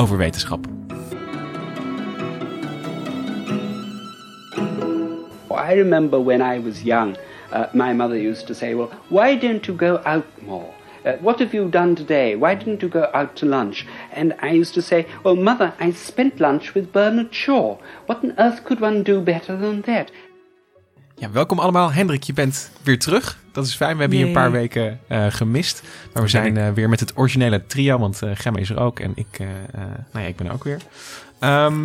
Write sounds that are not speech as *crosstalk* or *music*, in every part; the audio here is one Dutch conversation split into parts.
over wetenschap. I remember when I was young, uh, my mother used to say, Well, why don't you go out more? Uh, what have you done today? Why didn't you go out to lunch? And I used to say, Well, mother, I spent lunch with Bernard Shaw. What on earth could one do better than that? Ja, welkom allemaal. Hendrik, je bent weer terug. Dat is fijn. We hebben je een paar weken eh, gemist. Maar we zijn eh, weer met het originele trio, want eh Gemma is er ook en ik, eh, eh, nou ja, ik ben er ook weer. Ehm,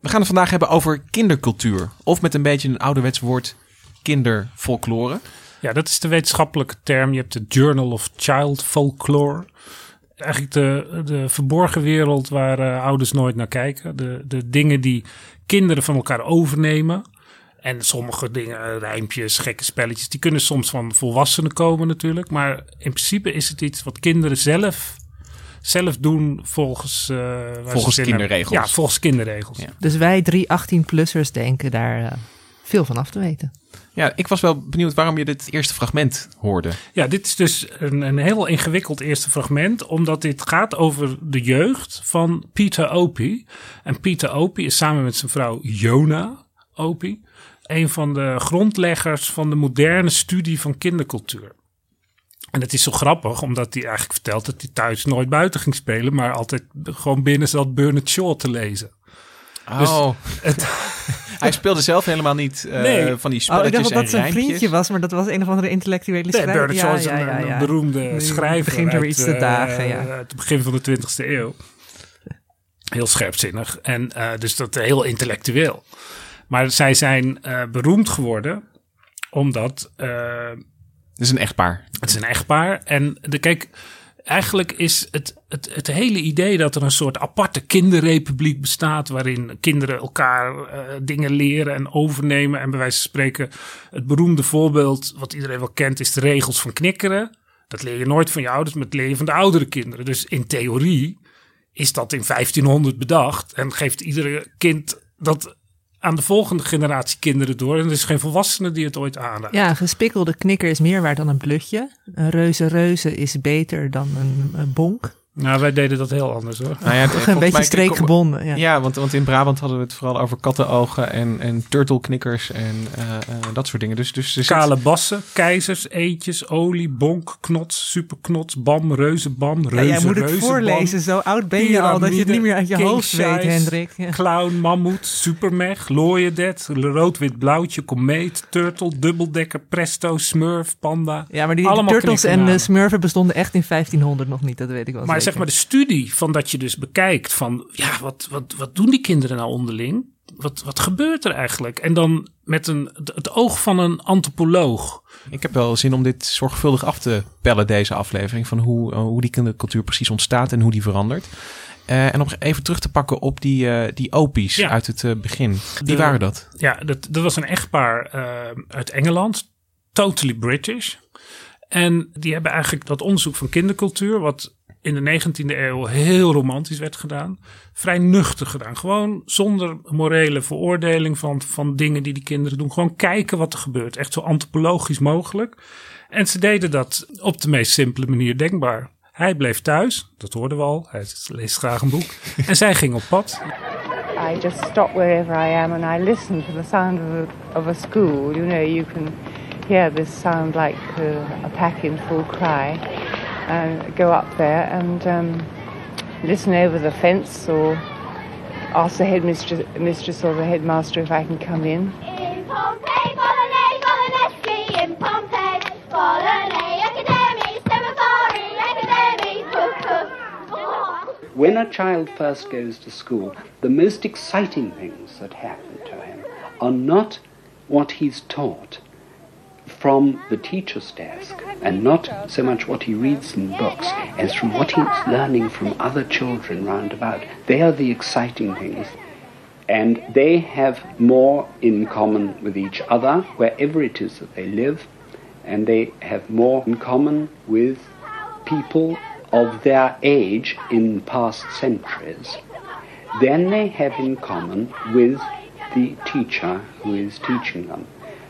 we gaan het vandaag hebben over kindercultuur. Of met een beetje een ouderwets woord, kinderfolklore. Ja, dat is de wetenschappelijke term. Je hebt de Journal of Child Folklore. Eigenlijk de, de verborgen wereld waar eh, ouders nooit naar kijken. De, de dingen die kinderen van elkaar overnemen. En sommige dingen, eh, rijmpjes, gekke spelletjes, die kunnen soms van volwassenen komen natuurlijk. Maar in principe is het iets wat kinderen zelf, zelf doen volgens... eh, Volgens kinderregels. Ja, volgens kinderregels. Ja. Dus wij drie 18-plussers denken daar eh, veel van af te weten. Ja, ik was wel benieuwd waarom je dit eerste fragment hoorde. Ja, dit is dus een, een heel ingewikkeld eerste fragment, omdat dit gaat over de jeugd van Peter Opie. En Peter Opie is samen met zijn vrouw Jona Opie een van de grondleggers van de moderne studie van kindercultuur. En het is zo grappig, omdat hij eigenlijk vertelt dat hij thuis nooit buiten ging spelen, maar altijd gewoon binnen zat Bernard Shaw te lezen. Oh, *laughs* Het, hij speelde zelf helemaal niet eh, Nee. van die Oh, spelletjes ik dacht dat dat zijn vriendje was, maar dat was een of andere intellectuele Nee, schrijver. Bernard Shaw is een, een beroemde schrijver. begint er uit, iets te eh, dagen, ja. uit het begin van de 20e eeuw. Heel scherpzinnig. En eh, dus dat heel intellectueel. Maar zij zijn eh, beroemd geworden omdat eh, Het is een echtpaar. het is een echtpaar. En de, kijk, eigenlijk is het, het, het hele idee dat er een soort aparte kinderrepubliek bestaat. waarin kinderen elkaar eh, dingen leren en overnemen. En bij wijze van spreken, het beroemde voorbeeld, wat iedereen wel kent, is de regels van knikkeren. Dat leer je nooit van je ouders, maar dat leer je van de oudere kinderen. Dus in theorie is dat in 1500 bedacht. En geeft iedere kind dat aan de volgende generatie kinderen door. En er is geen volwassene die het ooit aanraakt. Ja, gespikkelde knikker is meer waard dan een blutje. Een reuze reuze is beter dan een bonk. Nou, wij deden dat heel anders hoor. Nou ja, het- Toch volgens een beetje mij- streekgebonden. Ja. Ja, want, want in Brabant hadden we het vooral over kattenogen en, en turtelknikkers en eh, eh, dat soort dingen. Dus, dus zit- Kale bassen, keizers, eetjes, olie, bonk, knots, superknots, bam, reuzenbam, Ja, reuze, jij moet het voorlezen. Zo oud ben je al dat je het niet meer uit je hoofd weet, Hendrik. Ja. Clown, mammoet, supermeg, looiedet, rood-wit blauwtje, komeet, turtle, dubbeldekker, presto, smurf, panda. Ja, maar die Allemaal turtles en de knikkernamen. smurfen bestonden echt in 1500 nog niet. Dat weet ik wel Maar. Zeg maar de studie van dat je dus bekijkt van, ja, wat, wat, wat doen die kinderen nou onderling? Wat, wat gebeurt er eigenlijk? En dan met een, het oog van een antropoloog. Ik heb wel zin om dit zorgvuldig af te pellen, deze aflevering. Van hoe, eh, hoe die kindercultuur precies ontstaat en hoe die verandert. Eh, en om even terug te pakken op die, eh, die opies Ja. uit het begin. Wie De- waren dat? Ja, dat, dat was een echtpaar uit Engeland. Totally British. En die hebben eigenlijk dat onderzoek van kindercultuur, wat in de 19e eeuw heel romantisch werd gedaan, vrij nuchter gedaan. Gewoon zonder morele veroordeling van, van dingen die die kinderen doen. Gewoon kijken wat er gebeurt. Echt zo antropologisch mogelijk. En ze deden dat op de meest simpele manier denkbaar. Hij bleef thuis, dat hoorden we al. Hij leest graag een boek. *laughs* en zij ging op pad. I just stop wherever I am and I listen to the sound of a, of a school. You know, you can hear this sound like uh, a pack in full cry. And go up there and um, listen over the fence or ask the headmistress mistress or the headmaster if I can come in. In Pompeii, Polonais, Polonezki, in Pompeii, Polonais, Academy, Semaphore, Academy, When a child first goes to school, the most exciting things that happen to him are not what he's taught, from the teacher's desk and not so much what he reads in books as from what he's learning from other children round about. They are the exciting things. And they have more in common with each other wherever it is that they live, and they have more in common with people of their age in past centuries than they have in common with the teacher who is teaching them.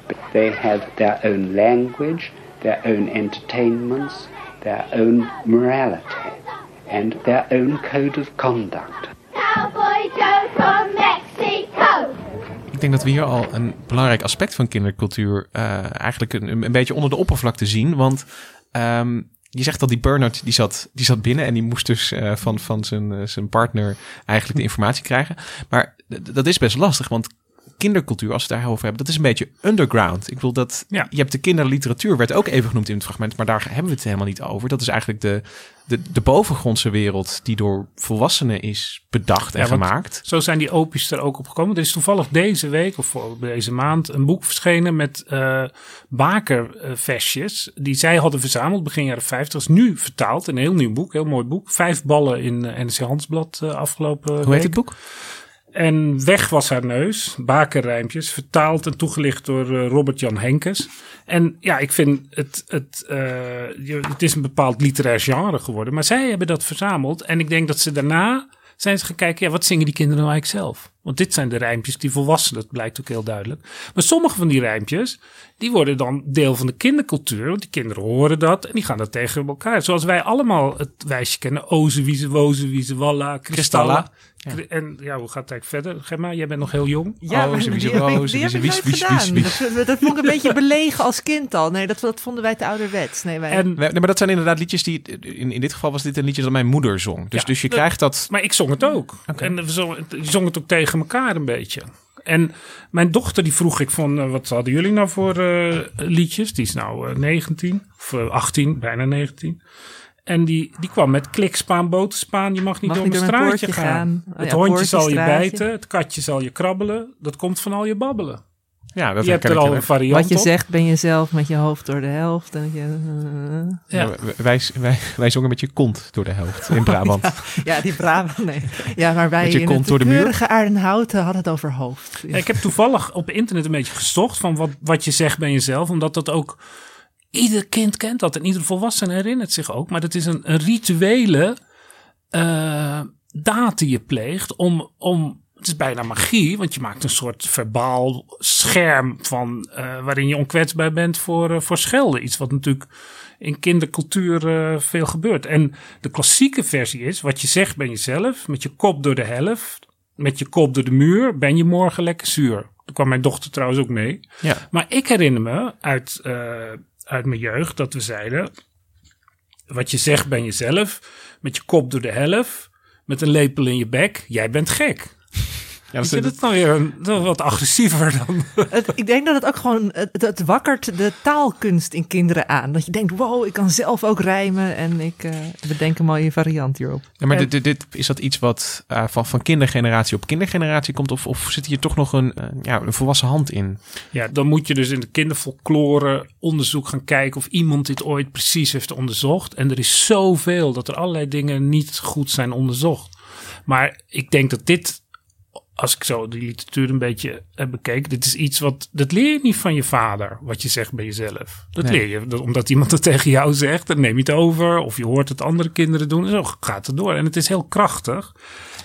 But they have their own language, their own entertainments, their own morality, and their own code of conduct. Cowboy Joe from Mexico. Ik denk dat we hier al een belangrijk aspect van kindercultuur uh, eigenlijk een, een beetje onder de oppervlakte zien. Want um, je zegt dat die Bernard, die zat, die zat binnen en die moest dus uh, van, van zijn, uh, zijn partner eigenlijk de informatie krijgen. Maar dat is best lastig, want kindercultuur, als we het daarover hebben, dat is een beetje underground. Ik bedoel dat ja. je hebt de kinderliteratuur, werd ook even genoemd in het fragment, maar daar hebben we het helemaal niet over. Dat is eigenlijk de, de, de bovengrondse wereld die door volwassenen is bedacht en ja, gemaakt. Zo zijn die opus er ook op gekomen. Er is toevallig deze week of deze maand een boek verschenen met uh, bakerversjes die zij hadden verzameld begin jaren 50. is nu vertaald, een heel nieuw boek, heel mooi boek. Vijf ballen in NRC Handelsblad uh, afgelopen Hoe week. heet het boek? En weg was haar neus, bakerrijmpjes, vertaald en toegelicht door uh, Robert-Jan Henkes. En ja, ik vind het, het, uh, het is een bepaald literair genre geworden. Maar zij hebben dat verzameld. En ik denk dat ze daarna zijn ze gaan kijken, ja, wat zingen die kinderen nou eigenlijk zelf? Want dit zijn de rijmpjes die volwassenen, dat blijkt ook heel duidelijk. Maar sommige van die rijmpjes, die worden dan deel van de kindercultuur. Want die kinderen horen dat en die gaan dat tegen elkaar. Zoals wij allemaal het wijsje kennen. Oze, wieze, woze, wieze, walla, kristalla. Ja. En ja, hoe gaat het eigenlijk verder? Gemma, jij bent nog heel jong. Ja, oh, die. Dat, dat vond ik een beetje belegen als kind al. Nee, dat, dat vonden wij te ouderwets. Nee, wij... En, Nee, maar dat zijn inderdaad liedjes die... In, in dit geval was dit een liedje dat mijn moeder zong. Dus, Ja, dus je dat- krijgt dat... Maar ik zong het ook. En we zongen, je zong het ook tegen elkaar een beetje. En mijn dochter die vroeg ik van, eh, wat hadden jullie nou voor eh, liedjes? Die is nou eh, 19 of eh, 18, bijna 19. En die, die kwam met klikspaan, boterspaan. Je mag niet Mag door niet een door straatje gaan. gaan. Oh het ja, hondje zal je bijten. Het katje zal je krabbelen. Dat komt van al je babbelen. Ja, dat je hebt er ik al een variant Wat je op. zegt ben je zelf met je hoofd door de helft. En dat je, Ja. Ja, wij, wij, wij zongen met je kont door de helft in *laughs* Brabant. ja, die Brabant, nee. Ja, maar wij Met je in kont het door de muur? Aardenhouten hadden het over hoofd. Ja, ik heb toevallig op internet een beetje gezocht van wat, wat je zegt ben jezelf. Omdat dat ook... Ieder kind kent dat en ieder volwassene herinnert zich ook. Maar dat is een, een rituele eh daad die je pleegt om... om het is bijna magie, want je maakt een soort verbaal scherm van eh, waarin je onkwetsbaar bent voor, eh, voor schelden. Iets wat natuurlijk in kindercultuur eh, veel gebeurt. En de klassieke versie is, wat je zegt ben je zelf, met je kop door de helft, met je kop door de muur, ben je morgen lekker zuur. Daar kwam mijn dochter trouwens ook mee. Ja. Maar ik herinner me uit, uit mijn jeugd dat we zeiden, wat je zegt ben je zelf, met je kop door de helft, met een lepel in je bek, jij bent gek. Ja, Ik dat, vind het nou weer een, wat agressiever dan. Het, ik denk dat het ook gewoon, het, het wakkert de taalkunst in kinderen aan. Dat je denkt, wow, ik kan zelf ook rijmen en ik eh bedenk een mooie variant hierop. ja, maar En- dit, dit, dit- is dat iets wat eh, van, van kindergeneratie op kindergeneratie komt? Of, of zit hier toch nog een, eh, ja, een volwassen hand in? Ja, dan moet je dus in de kinderfolklore onderzoek gaan kijken of iemand dit ooit precies heeft onderzocht. En er is zoveel dat er allerlei dingen niet goed zijn onderzocht. Maar ik denk dat dit, als ik zo die literatuur een beetje heb bekeken, dit is iets wat, dat leer je niet van je vader, wat je zegt bij jezelf. Dat Nee. leer je dat- omdat iemand het *laughs* tegen jou zegt, dan neem je het over. Of je hoort het andere kinderen doen. En zo gaat het door. En het is heel krachtig.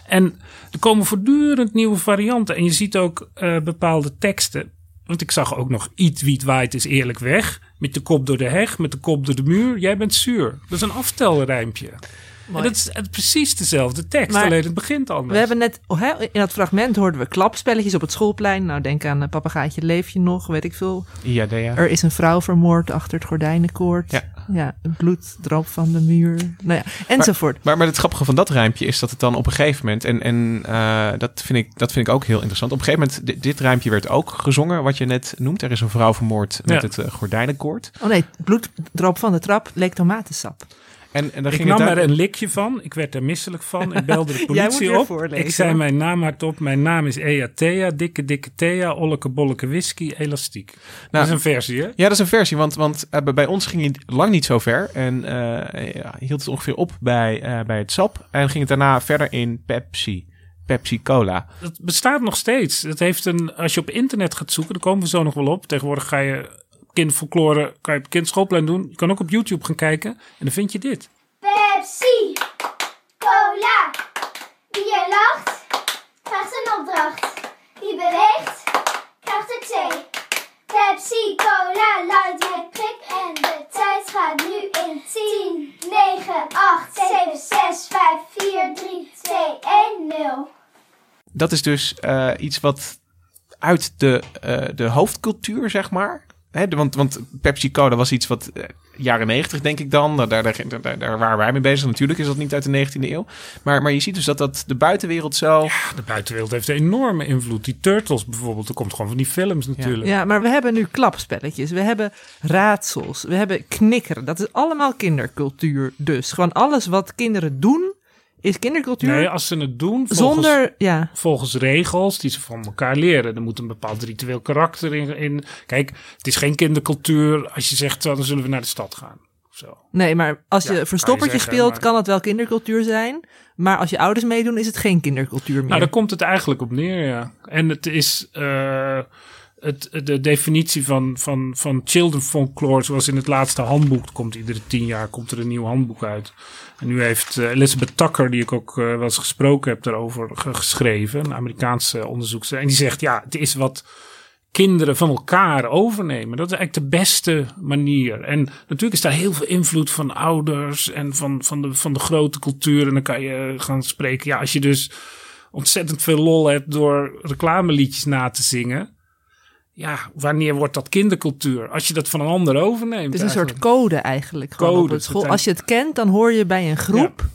En er komen voortdurend nieuwe varianten. En je ziet ook eh, bepaalde teksten. Want ik zag ook nog Iet wiet waait is eerlijk weg. Met de kop door de heg, met de kop door de muur. Jij bent zuur. Dat is een aftelrijmpje. En Mooi. dat is het- precies dezelfde tekst, Maar alleen het begint anders. We hebben net, oh, hè, in dat fragment hoorden we klapspelletjes op het schoolplein. Nou, denk aan uh, Papagaaitje Leef je nog, weet ik veel. IADA. Er is een vrouw vermoord achter het gordijnenkoord. Ja. ja bloed van de muur. Nou ja, enzovoort. Maar, maar het grappige van dat rijmpje is dat het dan op een gegeven moment... en, en eh, dat, vind ik, dat vind ik ook heel interessant. Op een gegeven moment, dit, dit rijmpje werd ook gezongen, wat je net noemt. Er is een vrouw vermoord met Ja. het eh, gordijnenkoord. Oh nee, bloed droopt van de trap leek tomatensap. En, en dan Ik ging nam het er een likje van. Ik werd er misselijk van. Ik belde de *laughs* politie op. voorlezen, Ik zei mijn naam hardop. Mijn naam is Ea Thea. Dikke, dikke Thea. Olleke, bolleke whisky. Elastiek. dat is een versie, hè? Ja, dat is een versie, want, want eh, bij- ons ging het lang niet zo ver. En eh, ja, hield het ongeveer op bij, eh, bij het sap. En ging het daarna verder in Pepsi. Pepsi Cola. Het bestaat nog steeds. Het heeft een, als je op internet gaat zoeken, daar komen we zo nog wel op. Tegenwoordig ga je kindfolklore, kan je op kindschoolplein doen. Je kan ook op YouTube gaan kijken. En dan vind je dit. Pepsi, cola. Wie er lacht, krijgt een opdracht. Wie beweegt, krijgt er twee. Pepsi, cola, luid met prik. En de tijd gaat nu in 10, 9, 8, 7, 6, 5, 4, 3, 2, 1, 0. Dat is dus eh, iets wat uit de, eh, de hoofdcultuur, zeg maar. Hè, want, want Pepsi Cola was iets wat eh, jaren negentig, denk ik dan. Daar, daar, daar, daar, waren wij mee bezig. Natuurlijk is dat niet uit de 19e eeuw. Maar, maar je ziet dus dat, dat de buitenwereld zo... De buitenwereld heeft een enorme invloed. Die Turtles bijvoorbeeld, dat komt gewoon van die films natuurlijk. Ja, maar we hebben nu klapspelletjes, we hebben raadsels, we hebben knikkeren. Dat is allemaal kindercultuur dus. Gewoon alles wat kinderen doen is kindercultuur. Nee, als ze het doen volgens, Zonder, ja. volgens regels die ze van elkaar leren. Er moet een bepaald ritueel karakter in, in. Kijk, het is geen kindercultuur als je zegt, dan zullen we naar de stad gaan. Zo. Nee, maar als je verstoppertje zeggen, speelt, maar- kan het wel kindercultuur zijn. Maar als je ouders meedoen, is het geen kindercultuur meer. Nou, daar komt het eigenlijk op neer, ja. En het is eh, het, de definitie van, van, van children folklore, zoals in het laatste handboek, komt iedere tien jaar komt er een nieuw handboek uit. En nu heeft eh, Elizabeth Tucker, die ik ook eh, wel eens gesproken heb, daarover ge- geschreven, een Amerikaanse onderzoekster. En die zegt, ja, het is wat kinderen van elkaar overnemen. Dat is eigenlijk de beste manier. En natuurlijk is daar heel veel invloed van ouders en van, van, de, van de grote cultuur. En dan kan je gaan spreken. Ja, als je dus ontzettend veel lol hebt door reclameliedjes na te zingen. Ja, wanneer wordt dat kindercultuur? Als je dat van een ander overneemt. het is een eigenlijk. soort code eigenlijk. Code, op het school. Als je het kent, dan hoor je bij een groep.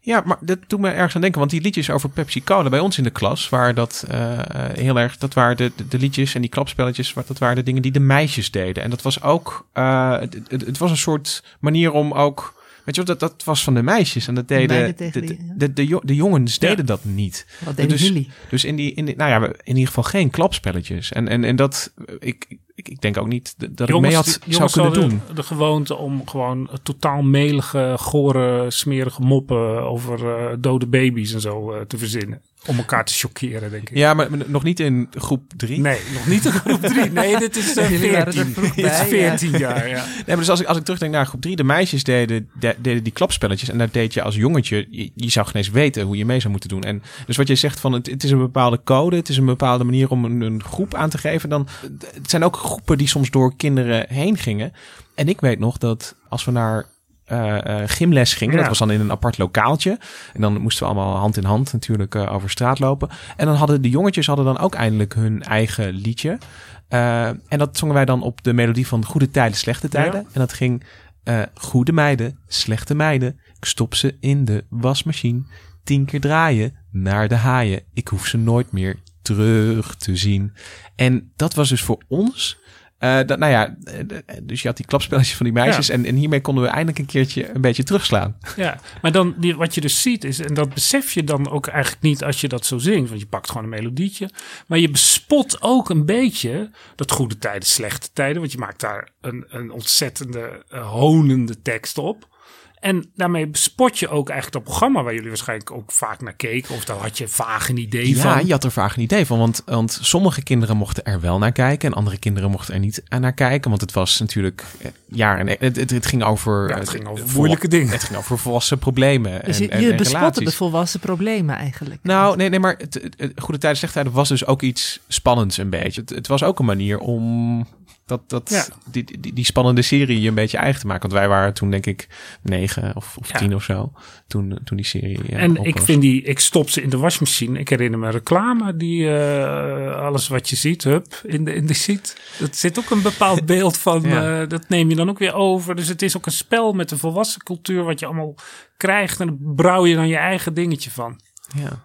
Ja, maar dat doet me ergens aan denken. Want die liedjes over Pepsi Cola bij ons in de klas... waren dat eh, eh, heel erg... Dat waren de, de, de liedjes en die klapspelletjes... dat waren de dingen die de meisjes deden. En dat was ook... eh, het, het, het was een soort manier om ook... Weet je wat, dat, dat was van de meisjes. En dat deden... De, de, de, de, jo- de jongens deden dat niet. Wat deden dus, jullie? Dus in die... In die nou ja, in ieder geval geen klapspelletjes. En, en, en dat... Ik, ik, ik denk ook niet dat ik mee had, die- zou jongens kunnen doen. de gewoonte om gewoon totaal melige, gore, smerige moppen over eh, dode baby's en zo eh, te verzinnen. Om elkaar te chockeren, denk ik. Ja, maar nog niet in groep drie. Nee, nog niet in groep 3. *laughs* Nee, dit is Jullie waren 14. vroeg Dit is bij, 14 jaar, ja. *laughs* Nee, maar dus als ik, als ik terugdenk naar groep 3, de meisjes deden, de- deden die klapspelletjes. En daar deed je als jongetje, je, je zou geen eens weten hoe je mee zou moeten doen. En dus wat je zegt van het, het is een bepaalde code, het is een bepaalde manier om een, een groep aan te geven. Dan, het zijn ook groepen die soms door kinderen heen gingen. En ik weet nog dat als we naar eh, gymles gingen, Ja. dat was dan in een apart lokaaltje. En dan moesten we allemaal hand in hand natuurlijk eh, over straat lopen. En dan hadden de jongetjes hadden dan ook eindelijk hun eigen liedje. En dat zongen wij dan op de melodie van Goede Tijden, Slechte Tijden. Ja. En dat ging Goede meiden, slechte meiden. Ik stop ze in de wasmachine. Tien keer draaien naar de haaien. Ik hoef ze nooit meer terug te zien. En dat was dus voor ons... eh, dat, nou ja, eh, dus je had die klapspelletjes van die meisjes. Ja. En, en hiermee konden we eindelijk een keertje een beetje terugslaan. Ja, maar dan, die, wat je dus ziet is, en dat besef je dan ook eigenlijk niet als je dat zo zingt, want je pakt gewoon een melodietje, maar je bespot ook een beetje dat goede tijden, slechte tijden, want je maakt daar een, een ontzettende eh, honende tekst op. En daarmee bespot je ook eigenlijk dat programma waar jullie waarschijnlijk ook vaak naar keken, of daar had je vaag een idee Ja, van. je had er vaak een idee van. Want, want sommige kinderen mochten er wel naar kijken. En andere kinderen mochten er niet naar kijken. Want het was natuurlijk... eh, Ja, en het, het, het ging over... Ja, het eh, ging over moeilijke dingen. Het ging over volwassen problemen. Dus en, je, en, je en bespotte de volwassen problemen eigenlijk. Nou, nee, nee, maar het, het- het Goede Tijden, Slechte Tijden was dus ook iets spannends een beetje. Het, het was ook een manier om dat, dat, Ja. die, die, die spannende serie je een beetje eigen te maken. Want wij waren toen denk ik negen of, of Ja. tien of zo. Toen, toen die serie eh, En ik was. vind die, ik stop ze in de wasmachine. Ik herinner me reclame die eh, alles wat je ziet, hup, in de, in de ziet. Dat zit ook een bepaald *laughs* beeld van, eh, dat neem je dan ook weer over. Dus het is ook een spel met de volwassen cultuur wat je allemaal krijgt. En daar brouw je dan je eigen dingetje van. Ja.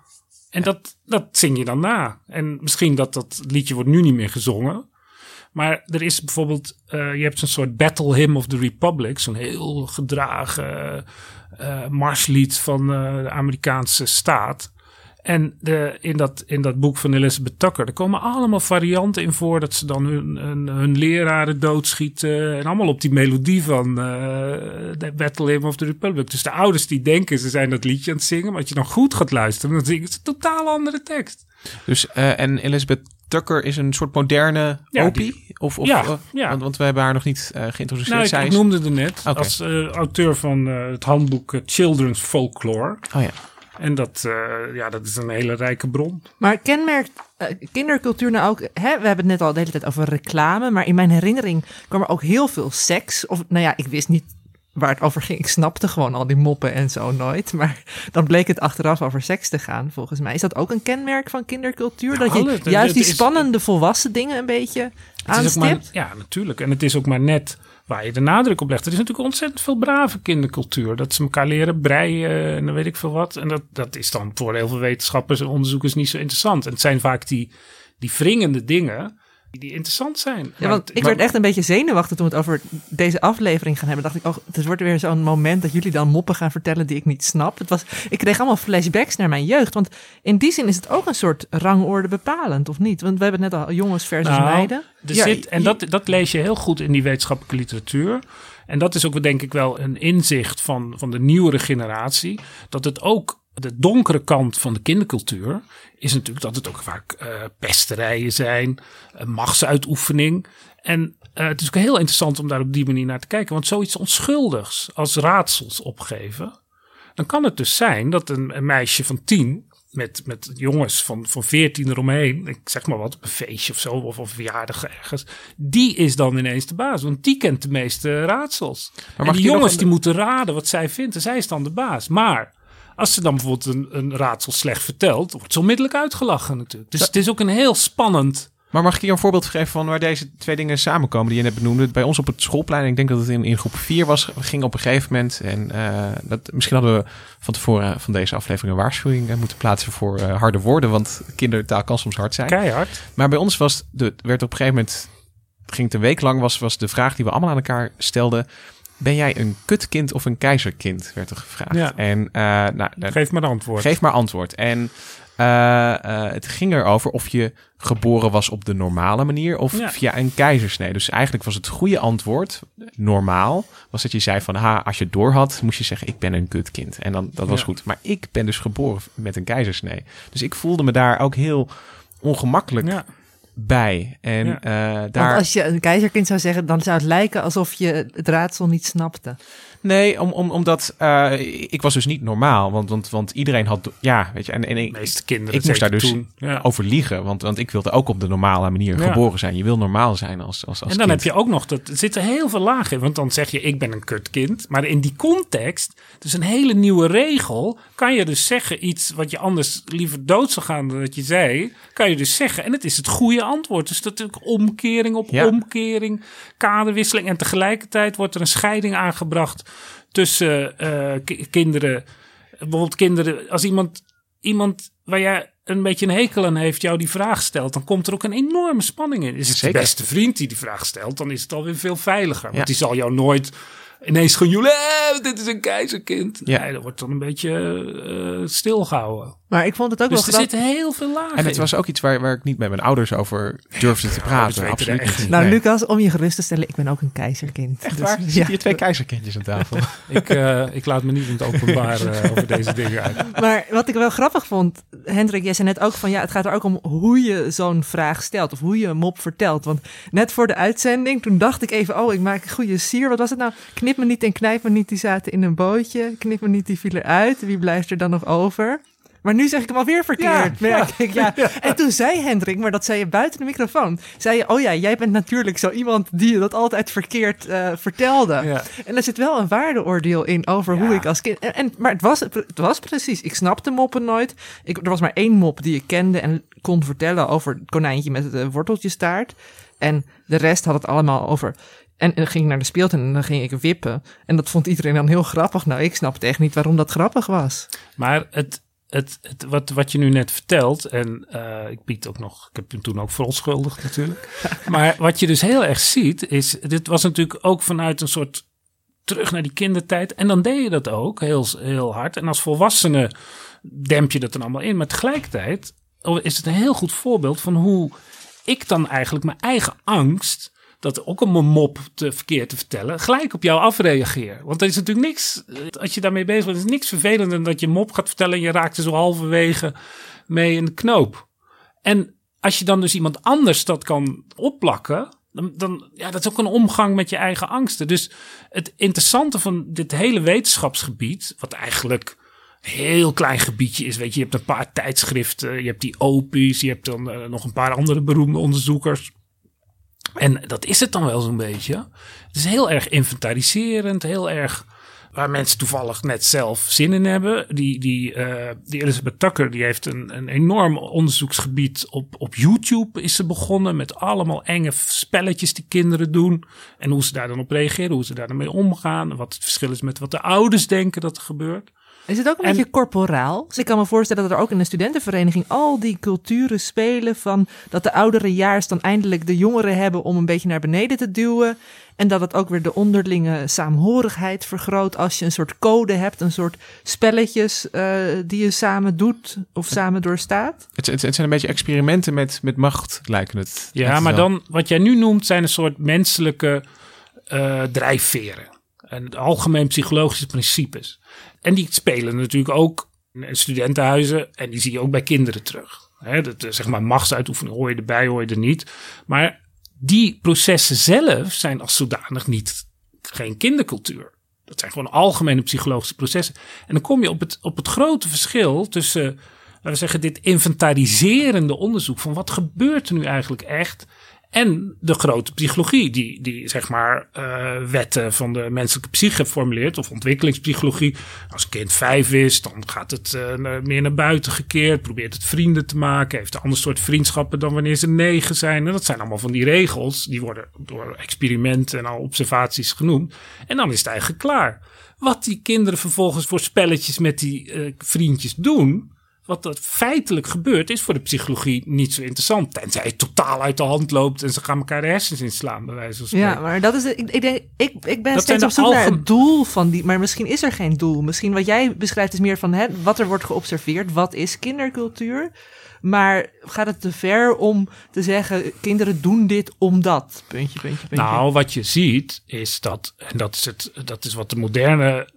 En dat, dat zing je dan na. En misschien dat dat liedje wordt nu niet meer gezongen. Maar er is bijvoorbeeld, eh, je hebt zo'n soort Battle Hymn of the Republic, zo'n heel gedragen eh, marslied van eh, de Amerikaanse staat. En de, in, dat, in dat boek van Elizabeth Tucker, er komen allemaal varianten in voor dat ze dan hun, hun, hun leraren doodschieten. En allemaal op die melodie van de Battle Hymn of the Republic. Dus de ouders die denken ze zijn dat liedje aan het zingen. Maar als je dan goed gaat luisteren, dan zingen ze een totaal andere tekst. Dus, en Elizabeth Tucker is een soort moderne Ja, opie? die- of, of, Ja, eh, ja. Want, want we hebben haar nog niet eh, geïntroduceerd. Nou, ik, Zij ik is- noemde het net als eh, auteur van het handboek Children's Folklore. Oh ja. En dat, eh, ja, dat is een hele rijke bron. Maar kenmerkt kindercultuur nou ook... Hè, we hebben het net al de hele tijd over reclame... maar in mijn herinnering kwam er ook heel veel seks. Of nou ja, ik wist niet waar het over ging. Ik snapte gewoon al die moppen en zo nooit. Maar dan bleek het achteraf over seks te gaan, volgens mij. Is dat ook een kenmerk van kindercultuur? dat je Nou, het- het- juist die het is- spannende volwassen dingen een beetje aanstipt? ja, natuurlijk. En het is ook maar net waar je de nadruk op legt. Er is natuurlijk ontzettend veel brave kindercultuur. Dat ze elkaar leren breien en dan weet ik veel wat. En dat, dat is dan voor heel veel wetenschappers en onderzoekers niet zo interessant. En het zijn vaak die, die wringende dingen die, interessant zijn. Ja, Maar want ik maar- werd echt een beetje zenuwachtig toen we het over deze aflevering gaan hebben. Dacht ik, oh, het wordt weer zo'n moment dat jullie dan moppen gaan vertellen die ik niet snap. Het was, ik kreeg allemaal flashbacks naar mijn jeugd. Want in die zin is het ook een soort rangorde bepalend, of niet? Want we hebben het net al jongens versus Nou, meiden. Er Ja, zit, en dat, dat lees je heel goed in die wetenschappelijke literatuur. En dat is ook denk ik wel een inzicht van, van de nieuwere generatie. Dat het ook de donkere kant van de kindercultuur is natuurlijk dat het ook vaak eh, pesterijen zijn, eh, machtsuitoefening. En eh, het is ook heel interessant om daar op die manier naar te kijken. Want zoiets onschuldigs als raadsels opgeven, dan kan het dus zijn dat een, een meisje van tien met, met jongens van, van 14 eromheen, ik zeg maar wat, op een feestje of zo, of een verjaardag ergens, die is dan ineens de baas, want die kent de meeste raadsels. en mag die jongens die moeten raden wat zij vindt en zij is dan de baas. Maar als ze dan bijvoorbeeld een, een raadsel slecht vertelt, wordt ze onmiddellijk uitgelachen natuurlijk. Dus het is ook een heel spannend... Maar mag ik hier een voorbeeld geven van waar deze twee dingen samenkomen die je net benoemde? Bij ons op het schoolplein, ik denk dat het in, in groep 4 was, ging op een gegeven moment. En eh, dat, misschien hadden we van tevoren van deze aflevering een waarschuwing eh, moeten plaatsen voor eh, harde woorden. Want kindertaal kan soms hard zijn. Keihard. Maar bij ons was de, werd op een gegeven moment, ging het een week lang, was, was de vraag die we allemaal aan elkaar stelden. Ben jij een kutkind of een keizerkind? Werd er gevraagd. Ja. En eh, nou, Geef maar de antwoord. Geef maar antwoord. En eh, eh, het ging erover of je geboren was op de normale manier of Ja. via een keizersnee. Dus eigenlijk was het goede antwoord, normaal, was dat je zei van, ha, als je het door had, moest je zeggen, ik ben een kutkind. En dan, dat was Ja. goed. Maar ik ben dus geboren met een keizersnee. Dus ik voelde me daar ook heel ongemakkelijk Ja. Bij. En Ja. eh, Want daar... als je een keizerkind zou zeggen, dan zou het lijken alsof je het raadsel niet snapte. Nee, om, om, omdat eh, ik was dus niet normaal. Want, want, want iedereen had... Ja, weet je. En, en ik, De meeste kinderen ik moest daar dus toen. Ja. over liegen. Want, want ik wilde ook op de normale manier Ja. geboren zijn. Je wil normaal zijn als, als, als En dan kind. heb je ook nog, dat, er zitten heel veel lagen in. Want dan zeg je, ik ben een kutkind. Maar in die context, dus een hele nieuwe regel, kan je dus zeggen iets wat je anders liever dood zou gaan dan dat je zei. Kan je dus zeggen. En het is het goede antwoord. Dus dat is ook omkering op Ja. omkering, kaderwisseling. En tegelijkertijd wordt er een scheiding aangebracht tussen eh, ki- kinderen. Bijvoorbeeld kinderen, als iemand, iemand waar jij een beetje een hekel aan heeft, jou die vraag stelt, dan komt er ook een enorme spanning in. Is het Zeker. je beste vriend die die vraag stelt, dan is het alweer veel veiliger. Ja. Want die zal jou nooit ineens gaan joelen, eh, dit is een keizerkind. Ja. Nee, dat wordt dan een beetje eh, stilgehouden. Maar ik vond het ook Dus wel er grappig. zitten heel veel lagen En het in. was ook iets waar, waar ik niet met mijn ouders over durfde te praten. weten Absoluut er niet. Nou, Nee. Lucas, om je gerust te stellen, ik ben ook een keizerkind. Echt Dus, waar? ja. Zitten hier twee keizerkindjes aan tafel? *laughs* ik, eh, ik laat me niet in het openbaar eh, over deze dingen uit. *laughs* Maar wat ik wel grappig vond, Hendrik, jij zei net ook van ja, het gaat er ook om hoe je zo'n vraag stelt of hoe je een mop vertelt. Want net voor de uitzending, toen dacht ik even, oh, ik maak een goede sier. Wat was het nou? Knip me niet en knijp me niet, die zaten in een bootje. Knip me niet, die viel eruit. Wie blijft er dan nog over? Maar nu zeg ik hem alweer verkeerd. Ja, merk ik, *laughs* ja. En toen zei Hendrik, maar dat zei je buiten de microfoon. Zei je, oh ja, jij bent natuurlijk zo iemand die dat altijd verkeerd eh, vertelde. En er zit wel een waardeoordeel in over hoe ik als kind. En, en, maar het was, het was precies. Ik snapte moppen nooit. Ik, er was maar één mop die ik kende en kon vertellen over het konijntje met het uh, worteltjestaart. En de rest had het allemaal over. En dan ging ik naar de speeltuin en dan ging ik wippen. En dat vond iedereen dan heel grappig. Nou, ik snapte echt niet waarom dat grappig was. Maar het, het, het, wat, wat je nu net vertelt, en eh, ik bied ook nog, ik heb hem toen ook verontschuldigd natuurlijk. *laughs* maar wat je dus heel erg ziet, is, dit was natuurlijk ook vanuit een soort terug naar die kindertijd. En dan deed je dat ook heel, heel hard. En als volwassene demp je dat dan allemaal in. Maar tegelijkertijd is het een heel goed voorbeeld van hoe ik dan eigenlijk mijn eigen angst dat ook om een mop te verkeerd te vertellen, gelijk op jou afreageer. Want er is natuurlijk niks, als je daarmee bezig bent, is niks vervelender dan dat je mop gaat vertellen en je raakt zo halverwege mee in de knoop. En als je dan dus iemand anders dat kan opplakken, dan, dan ja, dat is ook een omgang met je eigen angsten. Dus het interessante van dit hele wetenschapsgebied, wat eigenlijk een heel klein gebiedje is, weet je, je hebt een paar tijdschriften, je hebt die Opus, je hebt dan uh, nog een paar andere beroemde onderzoekers. En dat is het dan wel zo'n beetje. Het is heel erg inventariserend, heel erg waar mensen toevallig net zelf zin in hebben. Die, die, uh, die Elizabeth Tucker die heeft een, een enorm onderzoeksgebied op, op YouTube is ze begonnen met allemaal enge spelletjes die kinderen doen. En hoe ze daar dan op reageren, hoe ze daar dan omgaan. Wat het verschil is met wat de ouders denken dat er gebeurt. Is het ook een beetje corporaal? Dus ik kan me voorstellen dat er ook in de studentenvereniging al die culturen spelen van dat de oudere jaars dan eindelijk de jongeren hebben om een beetje naar beneden te duwen. En dat het ook weer de onderlinge saamhorigheid vergroot als je een soort code hebt, een soort spelletjes uh, die je samen doet of samen doorstaat. Het, het, het, zijn een beetje experimenten met, met macht, lijken het. Ja, maar dan wat jij nu noemt zijn een soort menselijke uh, drijfveren. En algemeen psychologische principes. En die spelen natuurlijk ook in studentenhuizen en die zie je ook bij kinderen terug. He, dat, zeg maar machtsuitoefening hoor je erbij, hoor je er niet. Maar die processen zelf zijn als zodanig niet geen kindercultuur. Dat zijn gewoon algemene psychologische processen. En dan kom je op het, op het grote verschil tussen, laten we zeggen, dit inventariserende onderzoek van wat gebeurt er nu eigenlijk echt en de grote psychologie, die, die zeg maar uh, wetten van de menselijke psyche formuleert, of ontwikkelingspsychologie. Als een kind vijf is, dan gaat het uh, meer naar buiten gekeerd, probeert het vrienden te maken, heeft een ander soort vriendschappen dan wanneer ze negen zijn. En dat zijn allemaal van die regels, die worden door experimenten en al observaties genoemd. En dan is het eigenlijk klaar. Wat die kinderen vervolgens voor spelletjes met die uh, vriendjes doen, wat er feitelijk gebeurt, is voor de psychologie niet zo interessant. Tenzij het totaal uit de hand loopt en ze gaan elkaar de hersens inslaan, bij wijze van spreken. Ja, maar dat is. Ik, ik, denk, ik, ik ben dat steeds op zoek naar het doel van die. Maar misschien is er geen doel. Misschien wat jij beschrijft is meer van hè, wat er wordt geobserveerd. Wat is kindercultuur? Maar gaat het te ver om te zeggen: kinderen doen dit omdat? Puntje, puntje, puntje. Nou, wat je ziet is dat, en dat is, het, dat is wat de moderne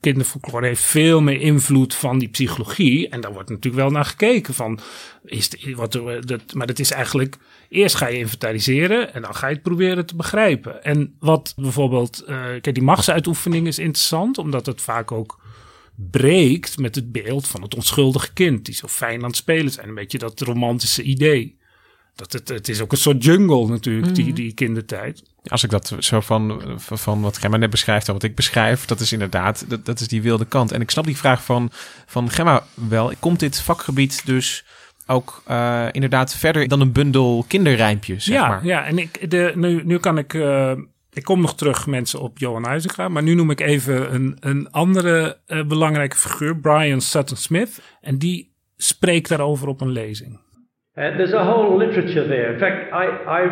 kinderfolklore heeft veel meer invloed van die psychologie. En daar wordt natuurlijk wel naar gekeken van, is de, wat, dat, maar dat is eigenlijk, eerst ga je inventariseren en dan ga je het proberen te begrijpen. En wat bijvoorbeeld, uh, kijk, die machtsuitoefening is interessant, omdat het vaak ook breekt met het beeld van het onschuldige kind, die zo fijn aan het spelen zijn. Een beetje dat romantische idee. Dat het, het is ook een soort jungle natuurlijk, die, die kindertijd. Als ik dat zo van, van wat Gemma net beschrijft en wat ik beschrijf, dat is inderdaad, dat, dat is die wilde kant. En ik snap die vraag van, van Gemma wel. Komt dit vakgebied dus ook uh, inderdaad verder dan een bundel kinderrijmpjes, zeg ja, maar? Ja, en ik, de, nu, nu kan ik... Uh, ik kom nog terug, mensen, op Johan Huizinga. Maar nu noem ik even een, een andere uh, belangrijke figuur, Brian Sutton Smith. En die spreekt daarover op een lezing. Uh, there's a whole literature there. In fact, I, I,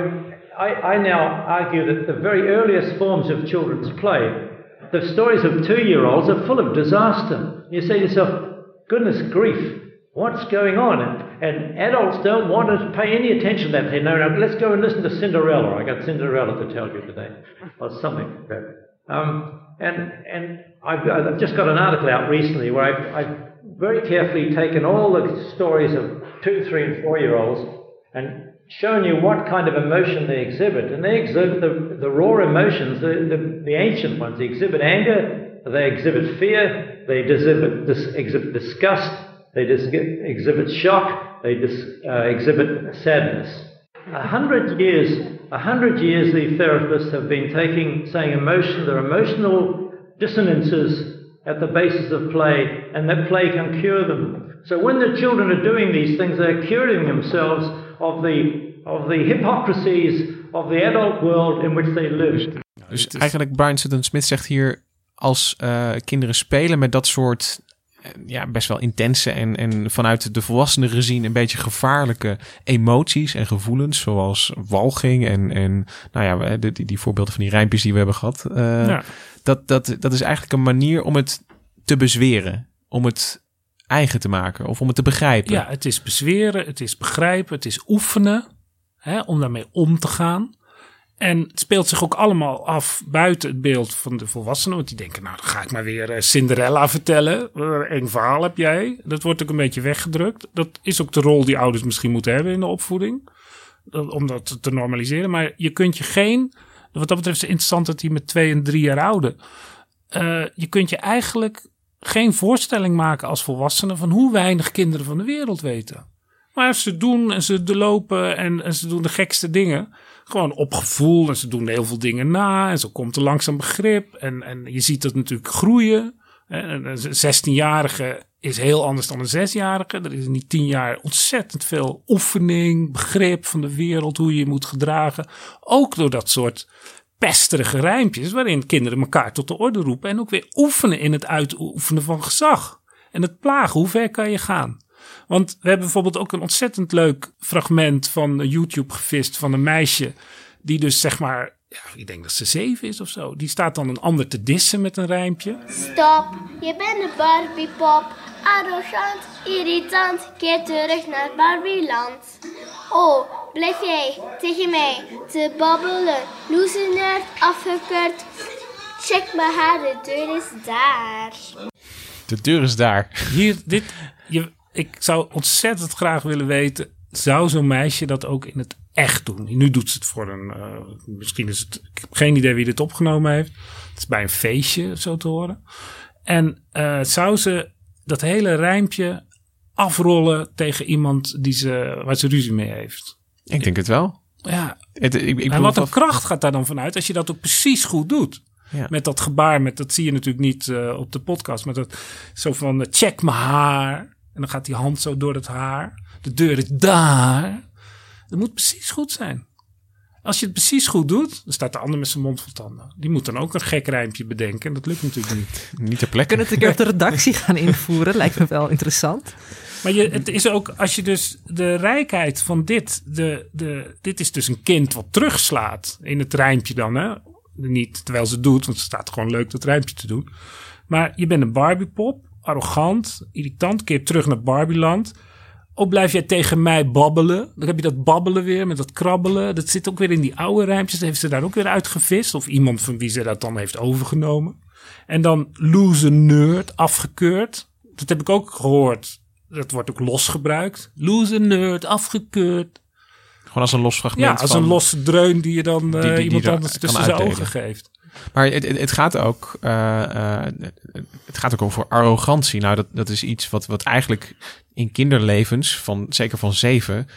I, I, now argue that the very earliest forms of children's play, the stories of two year olds are full of disaster. You say to yourself, goodness grief, what's going on? And, and adults don't want to pay any attention to that. They say, no, let's go and listen to Cinderella. I got Cinderella to tell you today, or something. Um, and and I've, I've, just got an article out recently where I've, I've very carefully taken all the stories of two, three, and four year olds and shown you what kind of emotion they exhibit. And they exhibit the, the raw emotions, the, the, the ancient ones. They exhibit anger, they exhibit fear, they exhibit, dis, exhibit disgust, they dis, exhibit shock, they dis, uh, exhibit sadness. A hundred years, a hundred years, the therapists have been taking, saying emotion, there are emotional dissonances at the basis of play, and that play can cure them. So when the children are doing these things, they're curing themselves of the, of the hypocrisies of the adult world in which they live. Dus eigenlijk Brian Sutton Smith zegt hier, als uh, kinderen spelen met dat soort eh, ja, best wel intense en, en vanuit de volwassenen gezien een beetje gevaarlijke emoties en gevoelens, zoals walging en, en nou ja, die, die, die voorbeelden van die rijmpjes die we hebben gehad. Uh, Ja. dat, dat, dat is eigenlijk een manier om het te bezweren, om het eigen te maken of om het te begrijpen. Ja, het is bezweren, het is begrijpen, het is oefenen hè, om daarmee om te gaan. En het speelt zich ook allemaal af buiten het beeld van de volwassenen. Want die denken, nou dan ga ik maar weer eh, Cinderella vertellen. Uh, eng verhaal heb jij. Dat wordt ook een beetje weggedrukt. Dat is ook de rol die ouders misschien moeten hebben in de opvoeding. Dat- om dat te normaliseren. Maar je kunt je geen, wat dat betreft is het interessant dat die met twee en drie jaar ouden. Eh, je kunt je eigenlijk geen voorstelling maken als volwassene van hoe weinig kinderen van de wereld weten. Maar ze doen en ze lopen en, en ze doen de gekste dingen. Gewoon op gevoel en ze doen heel veel dingen na. En zo komt er langzaam begrip. En, en je ziet dat natuurlijk groeien. En Een 16-jarige is heel anders dan een 6-jarige. Er is in die 10 jaar ontzettend veel oefening, begrip van de wereld, hoe je je moet gedragen. Ook door dat soort pesterige rijmpjes, waarin kinderen elkaar tot de orde roepen. En ook weer oefenen in het uitoefenen van gezag. En het plagen, hoe ver kan je gaan? Want we hebben bijvoorbeeld ook een ontzettend leuk fragment van YouTube gevist van een meisje. Die dus zeg maar, ja, ik denk dat ze zeven is of zo. Die staat dan een ander te dissen met een rijmpje. Stop, je bent een Barbiepop. Arrogant, irritant, keer terug naar Barbieland. Oh, blijf jij tegen mij te babbelen. Loser nerd, afgekeurd. Check maar haar, de deur is daar. De deur is daar. Hier, dit, je, ik zou ontzettend graag willen weten, zou zo'n meisje dat ook in het echt doen? Nu doet ze het voor een, eh, misschien is het, ik heb geen idee wie dit opgenomen heeft. Het is bij een feestje zo te horen. En eh, zou ze dat hele rijmpje afrollen tegen iemand die ze, waar ze ruzie mee heeft? Ik denk het wel. Ja, Het, ik, ik en wat een kracht gaat daar dan vanuit als je dat ook precies goed doet. Ja. Met dat gebaar, met, dat zie je natuurlijk niet eh, op de podcast, maar dat zo van eh, check mijn haar. En dan gaat die hand zo door het haar. De deur is daar. Dat moet precies goed zijn. Als je het precies goed doet, dan staat de ander met zijn mond vol tanden. Die moet dan ook een gek rijmpje bedenken. En dat lukt natuurlijk niet. Niet ter plekke. Kunnen het een keer op de redactie gaan invoeren? Lijkt me wel interessant. Maar je, het is ook, als je dus de rijkheid van dit, de, de, dit is dus een kind wat terugslaat in het rijmpje dan, hè? Niet terwijl ze het doet, want het staat gewoon leuk dat rijmpje te doen. Maar je bent een Barbiepop, arrogant, irritant, keer terug naar Barbieland. Ook blijf jij tegen mij babbelen. Dan heb je dat babbelen weer met dat krabbelen. Dat zit ook weer in die oude rijmpjes. Dat heeft ze daar ook weer uitgevist. Of iemand van wie ze dat dan heeft overgenomen. En dan loser nerd, afgekeurd. Dat heb ik ook gehoord. Dat wordt ook los gebruikt. Loser nerd, afgekeurd. Gewoon als een los fragment. Ja, als van- een losse dreun die je dan eh, die- die iemand er anders tussen zijn ogen geeft. Maar het, het, het gaat ook, eh, eh, het gaat ook over arrogantie. Nou, dat, dat is iets wat, wat eigenlijk in kinderlevens, van, zeker van zeven,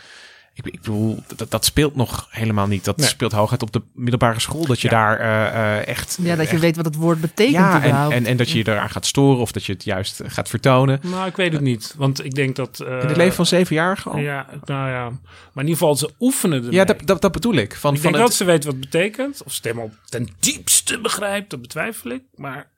ik, ik bedoel, dat, dat speelt nog helemaal niet. Dat Nee. speelt hooguit op de middelbare school. Dat je Ja. daar eh, eh, echt... Ja, dat je echt- weet wat het woord betekent Ja, en, en, en dat je je eraan gaat storen of dat je het juist eh, gaat vertonen. Nou, ik weet het niet. Want ik denk dat... eh, In het leven van zevenjarigen al? Ja, nou ja. Maar in ieder geval, ze oefenen ermee. Ja, dat, dat, dat bedoel ik. Van, ik van denk het, dat ze weet wat het betekent. Of ze het helemaal ten diepste begrijpt, dat betwijfel ik. Maar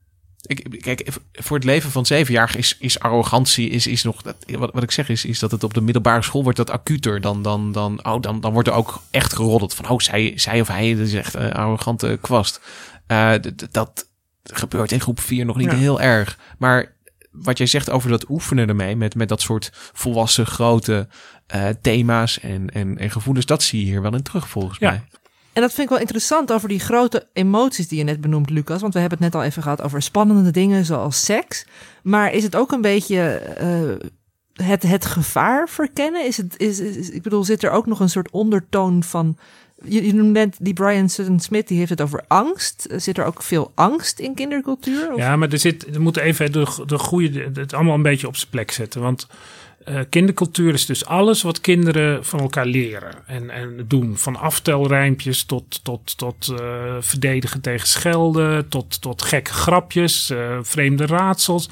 Ik, kijk, voor het leven van zevenjarigen is, is arrogantie is, is nog. Dat, wat, wat ik zeg is, is dat het op de middelbare school wordt dat acuter. Dan, dan, dan, oh, dan, dan wordt er ook echt geroddeld van. Oh, zij, zij of hij, dat is echt een arrogante kwast. Eh, dat gebeurt in groep 4 nog niet Ja. heel erg. Maar wat jij zegt over dat oefenen ermee, met, met dat soort volwassen grote eh, thema's en, en, en gevoelens, dat zie je hier wel in terug volgens Ja. mij. En dat vind ik wel interessant over die grote emoties die je net benoemt, Lucas. Want we hebben het net al even gehad over spannende dingen zoals seks. Maar is het ook een beetje eh, het, het gevaar verkennen? Is het, is, is- ik bedoel, zit er ook nog een soort ondertoon van... Je, je noemde net die Brian Sutton Smith, die heeft het over angst. Zit er ook veel angst in kindercultuur? Ja, maar er zit, er moet even de, de goede, het allemaal een beetje op zijn plek zetten. Want eh, kindercultuur is dus alles wat kinderen van elkaar leren en, en doen. Van aftelrijmpjes tot, tot, tot eh, verdedigen tegen schelden, tot, tot gekke grapjes, eh, vreemde raadsels.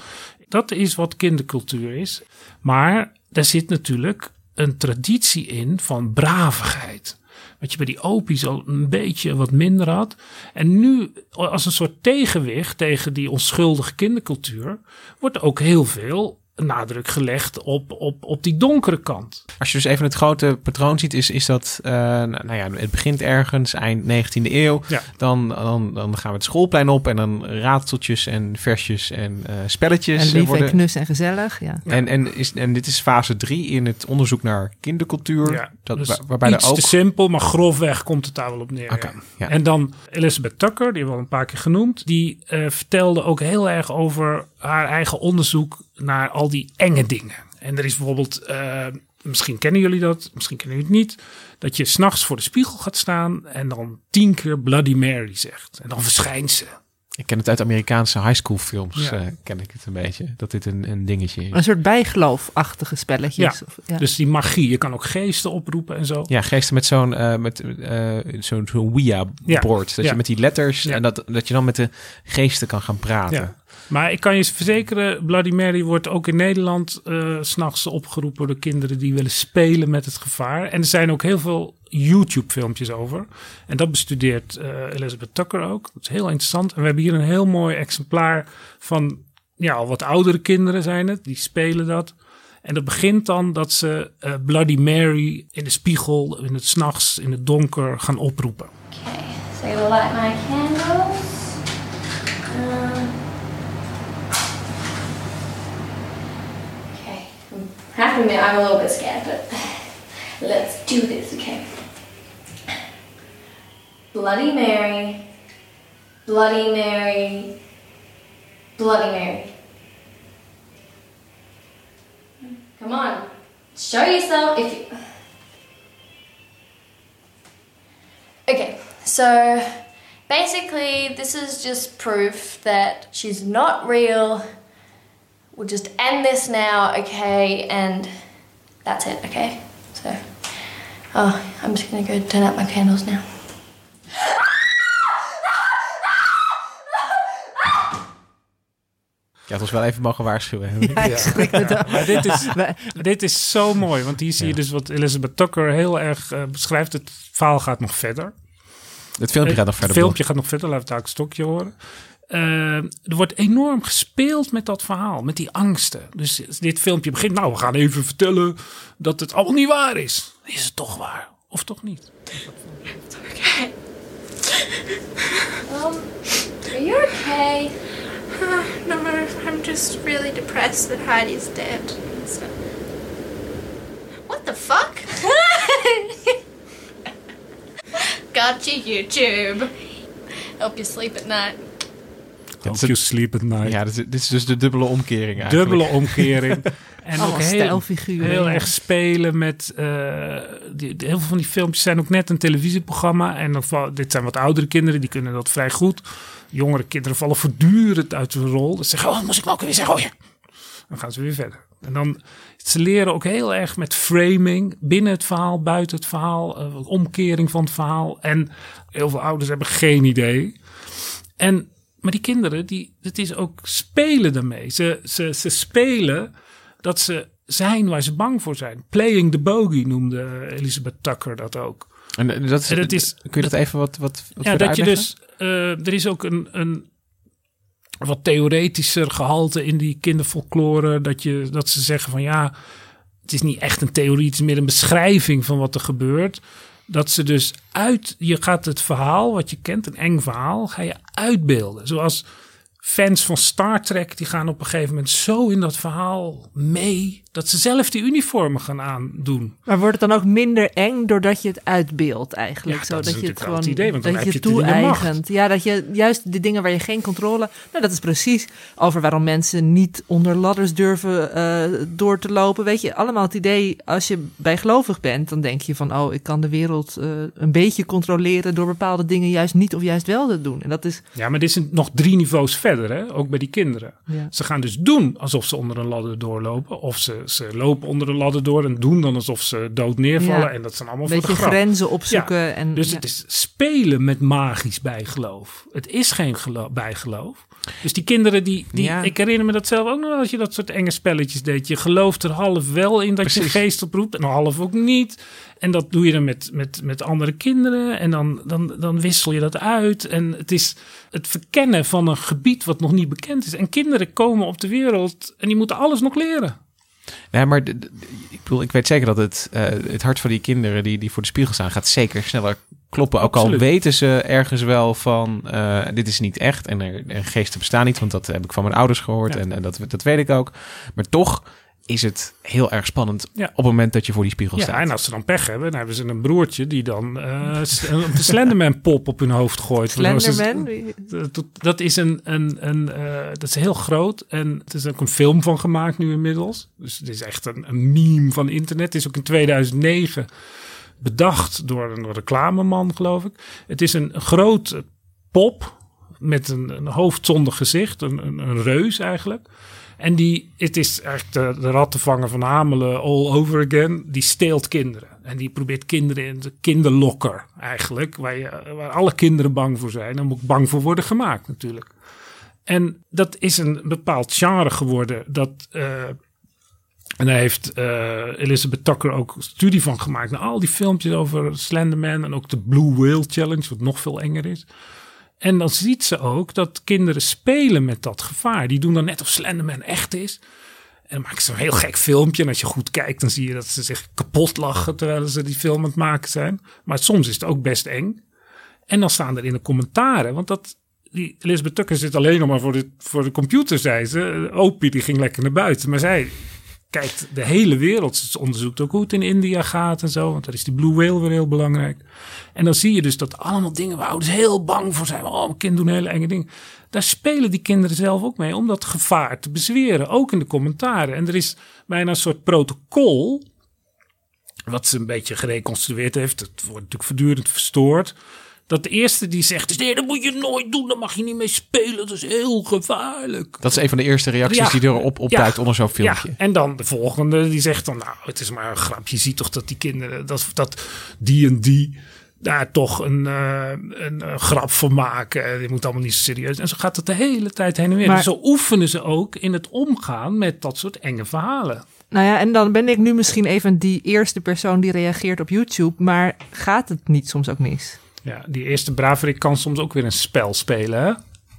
Dat is wat kindercultuur is. Maar daar zit natuurlijk een traditie in van bravigheid. Wat je bij die opies al een beetje wat minder had. En nu, als een soort tegenwicht tegen die onschuldige kindercultuur, wordt ook heel veel nadruk gelegd op, op, op die donkere kant. Als je dus even het grote patroon ziet, is, is dat, uh, nou ja, het begint ergens, eind 19e eeuw. Ja. Dan, dan, dan gaan we het schoolplein op en dan raadseltjes en versjes en uh, spelletjes. En lief worden, en knus en gezellig, ja. En, en, is, en dit is fase 3 in het onderzoek naar kindercultuur. Ja, dat, dus waar, waarbij iets er ook... te simpel, maar grofweg komt het daar wel op neer. Oké, ja. ja. En dan Elizabeth Tucker, die hebben we al een paar keer genoemd. Die uh, vertelde ook heel erg over haar eigen onderzoek naar al die enge dingen. En er is bijvoorbeeld, uh, misschien kennen jullie dat, misschien kennen jullie het niet, dat je s'nachts voor de spiegel gaat staan en dan tien keer Bloody Mary zegt. En dan verschijnt ze. Ik ken het uit Amerikaanse high school films, Ja. uh, ken ik het een beetje. Dat dit een, een dingetje is. Een soort bijgeloofachtige spelletjes. Ja. Of, ja. Dus die magie, je kan ook geesten oproepen en zo. Ja, geesten met zo'n uh, met uh, zo'n zo'n Ouija-board. Ja. Dat Ja. je met die letters Ja. en dat, dat je dan met de geesten kan gaan praten. Maar ik kan je verzekeren, Bloody Mary wordt ook in Nederland uh, s'nachts opgeroepen door kinderen die willen spelen met het gevaar. En er zijn ook heel veel YouTube-filmpjes over. En dat bestudeert uh, Elizabeth Tucker ook. Dat is heel interessant. En we hebben hier een heel mooi exemplaar van, ja, wat oudere kinderen zijn het. Die spelen dat. En dat begint dan dat ze uh, Bloody Mary in de spiegel, in het s'nachts, in het donker gaan oproepen. Okay, so light my candles. Have to admit I'm a little bit scared, but *sighs* let's do this, okay? Bloody Mary, Bloody Mary, Bloody Mary. Come on, show yourself if you. Okay, so basically, this is just proof that she's not real. We'll just end this now, okay? And that's it, okay? So, oh, I'm just gonna go turn out my candles now. Je had ons wel even mogen waarschuwen. *laughs* Ja, ik schrik me dood. Maar dit is, dit is zo mooi, want hier zie je dus wat Elizabeth Tucker heel erg eh, beschrijft. Het verhaal gaat nog verder. Het filmpje gaat nog Het verder. filmpje gaat nog verder, laten we het daar een stokje horen. Eh, er wordt enorm gespeeld met dat verhaal, met die angsten. Dus dit filmpje begint, nou, we gaan even vertellen dat het allemaal niet waar is. Is het toch waar? Of toch niet? Okay. Um, are you okay? no, I'm just really depressed that Heidi's dead. So. What the fuck? *laughs* Got you, YouTube. Help you sleep at night. Hope you sleep at night. Ja, dit, is- dit is dus de dubbele omkering eigenlijk. Dubbele *laughs* omkering. En ook heel, heel erg spelen met... eh, die, heel veel van die filmpjes zijn ook net een televisieprogramma. En dan val- dit zijn wat oudere kinderen, die kunnen dat vrij goed. Jongere kinderen vallen voortdurend uit hun rol. Dus zeggen, oh, moest ik nou ook weer zeggen? Oh ja. Dan gaan ze weer verder. En dan, ze leren ook heel erg met framing. Binnen het verhaal, buiten het verhaal. eh, omkering van het verhaal. En heel veel ouders hebben geen idee. En, maar die kinderen, die, het is ook spelen daarmee. Ze, ze, ze spelen dat ze zijn waar ze bang voor zijn. Playing the bogey noemde Elizabeth Tucker dat ook. En eh, dat is, En het is- kun je dat even wat, wat, wat Ja, dat je dus, eh, er is ook een, een wat theoretischer gehalte in die kinderfolklore. Dat, je, dat ze zeggen van ja, het is niet echt een theorie, het is meer een beschrijving van wat er gebeurt. Dat ze dus uit, je gaat het verhaal wat je kent, een eng verhaal, ga je uitbeelden. Zoals fans van Star Trek, die gaan op een gegeven moment zo in dat verhaal mee, dat ze zelf die uniformen gaan aandoen. Maar wordt het dan ook minder eng doordat je het uitbeeldt eigenlijk? Ja, zo, dat is je het gewoon het idee, want dan dat heb je je toe-eigent. Ja, dat je juist de dingen waar je geen controle... Nou, dat is precies over waarom mensen niet onder ladders durven eh, door te lopen. Weet je, allemaal het idee, als je bijgelovig bent, dan denk je van... oh, ik kan de wereld eh, een beetje controleren door bepaalde dingen juist niet of juist wel te doen. En dat is... Ja, maar dit is nog drie niveaus verder, hè? ook bij die kinderen. Ja. Ze gaan dus doen alsof ze onder een ladder doorlopen. Of ze Ze, ze lopen onder de ladder door en doen dan alsof ze dood neervallen. Ja. En dat zijn allemaal voor de beetje grap. grenzen opzoeken. Ja, en, dus ja. het is spelen met magisch bijgeloof. Het is geen gelo- bijgeloof. Dus die kinderen die, die Ja. ik herinner me dat zelf ook nog wel als je dat soort enge spelletjes deed. Je gelooft er half wel in dat je geest oproept en half ook niet. En dat doe je dan met, met, met andere kinderen en dan, dan, dan wissel je dat uit. En het is het verkennen van een gebied wat nog niet bekend is. En kinderen komen op de wereld en die moeten alles nog leren. Nee, maar ik bedoel, ik weet zeker dat het, eh, het hart van die kinderen die, die voor de spiegel staan, gaat zeker sneller kloppen. Ook Absoluut. al weten ze ergens wel van, eh, dit is niet echt en, er, en geesten bestaan niet, want dat heb ik van mijn ouders gehoord Ja. en, en dat, dat weet ik ook. Maar toch is het heel erg spannend Ja. op het moment dat je voor die spiegel Ja, staat. en als ze dan pech hebben, dan hebben ze een broertje die dan eh, s- een Slenderman pop op hun hoofd gooit. Slenderman? Dat, dat is een, een, een eh, dat is heel groot en het is ook een film van gemaakt nu inmiddels. Dus het is echt een, een meme van internet. Het is ook in 2009 bedacht door een reclameman, geloof ik. Het is een groot pop met een, een hoofd zonder gezicht, een, een, een reus eigenlijk. En die, het is echt de, de rattenvanger van Hamelen all over again. Die steelt kinderen. En die probeert kinderen in de kinderlokker eigenlijk. Waar, waar alle kinderen bang voor zijn. En ook bang voor worden gemaakt natuurlijk. En dat is een bepaald genre geworden. Dat, eh, en daar heeft eh, Elizabeth Tucker ook een studie van gemaakt. Nou, al die filmpjes over Slenderman en ook de Blue Whale Challenge. Wat nog veel enger is. En dan ziet ze ook dat kinderen spelen met dat gevaar. Die doen dan net of Slenderman echt is. En dan maken ze een heel gek filmpje. En als je goed kijkt, dan zie je dat ze zich kapot lachen terwijl ze die film aan het maken zijn. Maar soms is het ook best eng. En dan staan er in de commentaren, want dat, die Elizabeth Tucker zit alleen nog maar voor de, voor de computer, zei ze. Opie die ging lekker naar buiten. Maar zij kijkt de hele wereld. Ze onderzoekt ook hoe het in India gaat en zo. Want daar is die Blue Whale weer heel belangrijk. En dan zie je dus dat allemaal dingen waar ouders heel bang voor zijn. Oh, mijn kind doen hele enge dingen. Daar spelen die kinderen zelf ook mee om dat gevaar te bezweren. Ook in de commentaren. En er is bijna een soort protocol. Wat ze een beetje gereconstrueerd heeft. Het wordt natuurlijk voortdurend verstoord. Dat de eerste die zegt nee, dat moet je nooit doen. Daar mag je niet mee spelen. Dat is heel gevaarlijk. Dat is een van de eerste reacties Ja. die erop opduikt onder zo'n filmpje. Ja, en dan de volgende die zegt dan, nou, het is maar een grapje. Je ziet toch dat die kinderen, dat, dat die en die daar toch een, eh, een, eh, grap van maken. Die moet allemaal niet zo serieus. En zo gaat het de hele tijd heen en weer. Maar- Dus zo oefenen ze ook in het omgaan met dat soort enge verhalen. Nou ja, en dan ben ik nu misschien even die eerste persoon die reageert op YouTube. Maar gaat het niet soms ook mis? Ja, die eerste braverik kan soms ook weer een spel spelen, hè?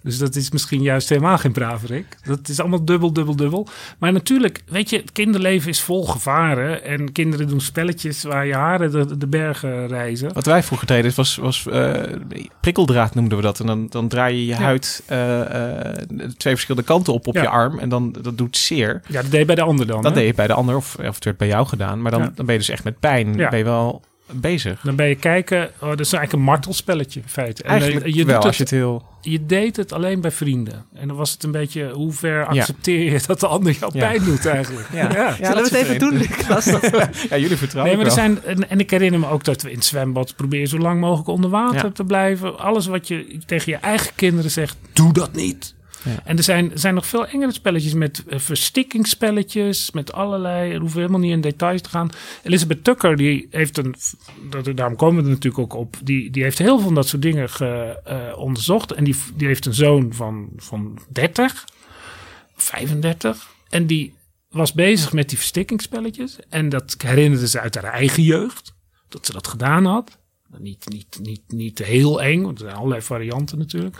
Dus dat is misschien juist helemaal geen braverik. Dat is allemaal dubbel, dubbel, dubbel. Maar natuurlijk, weet je, het kinderleven is vol gevaren. En kinderen doen spelletjes waar je haren de, de bergen reizen. Wat wij vroeger deden was, was eh, prikkeldraad noemden we dat. En dan, dan draai je je Ja. huid eh, eh, twee verschillende kanten op op Ja. je arm. En dan dat doet zeer. Ja, dat deed je bij de ander dan. Dat hè? deed je bij de ander of, of het werd bij jou gedaan. Maar dan, Ja. dan ben je dus echt met pijn Ja. ben je wel bezig. Dan ben je kijken, oh, dat is eigenlijk een martelspelletje in feite. En Eigenlijk je, je wel, doet als je het heel... je deed het alleen bij vrienden. En dan was het een beetje, hoe ver Ja. accepteer je dat de ander jou Ja. pijn doet eigenlijk? Ja. Ja, dat we het even doen, Lucas? *laughs* Ja, jullie vertrouwen Nee, maar er wel. zijn, en, en ik herinner me ook dat we in het zwembad proberen zo lang mogelijk onder water Ja. te blijven. Alles wat je tegen je eigen kinderen zegt, doe dat niet. Ja. En er zijn, er zijn nog veel engere spelletjes met eh, verstikkingsspelletjes, met allerlei, er hoeven helemaal niet in details te gaan. Elizabeth Tucker, die heeft een, dat, daarom komen we er natuurlijk ook op, die, die heeft heel veel van dat soort dingen ge, eh, onderzocht. En die, die heeft een zoon van, van 30, 35. En die was bezig met die verstikkingsspelletjes. En dat herinnerde ze uit haar eigen jeugd. Dat ze dat gedaan had. Niet, niet, niet, niet heel eng, want er zijn allerlei varianten natuurlijk.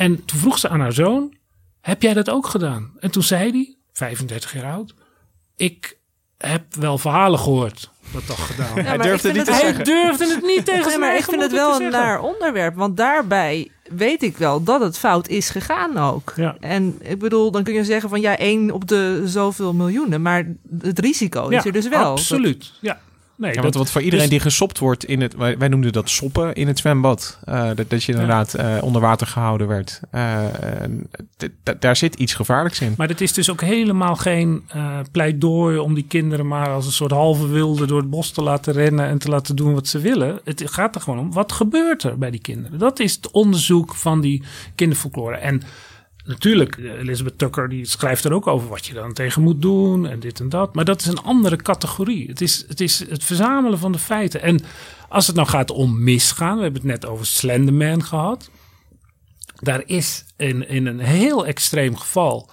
En toen vroeg ze aan haar zoon: Heb jij dat ook gedaan? En toen zei hij, 35 jaar oud: Ik heb wel verhalen gehoord dat dat gedaan. Ja, Hij durfde het niet te het- Hij zeggen. durfde het niet tegen Nee, maar ik vind het wel een zeggen. naar onderwerp. Want daarbij weet ik wel dat het fout is gegaan ook. Ja. En ik bedoel, dan kun je zeggen van ja, één op de zoveel miljoenen. Maar het risico is er dus wel. Absoluut. Ja. Nee, Ja, want dat- wat voor iedereen dus- die gesopt wordt in het... Wij, noemden dat soppen in het zwembad. Eh, dat, dat je inderdaad eh, onder water gehouden werd. Eh, daar zit iets gevaarlijks in. Maar het is dus ook helemaal geen pleidooi om die kinderen maar als een soort halve wilde door het bos te laten rennen en te laten doen wat ze willen. Het gaat er gewoon om, wat gebeurt er bij die kinderen? Dat is het onderzoek van die kinderfolklore. En natuurlijk, Elizabeth Tucker die schrijft er ook over wat je dan tegen moet doen en dit en dat. Maar dat is een andere categorie. Het is het, is het verzamelen van de feiten. En als het nou gaat om misgaan, we hebben het net over Slenderman gehad. Daar is in, in een heel extreem geval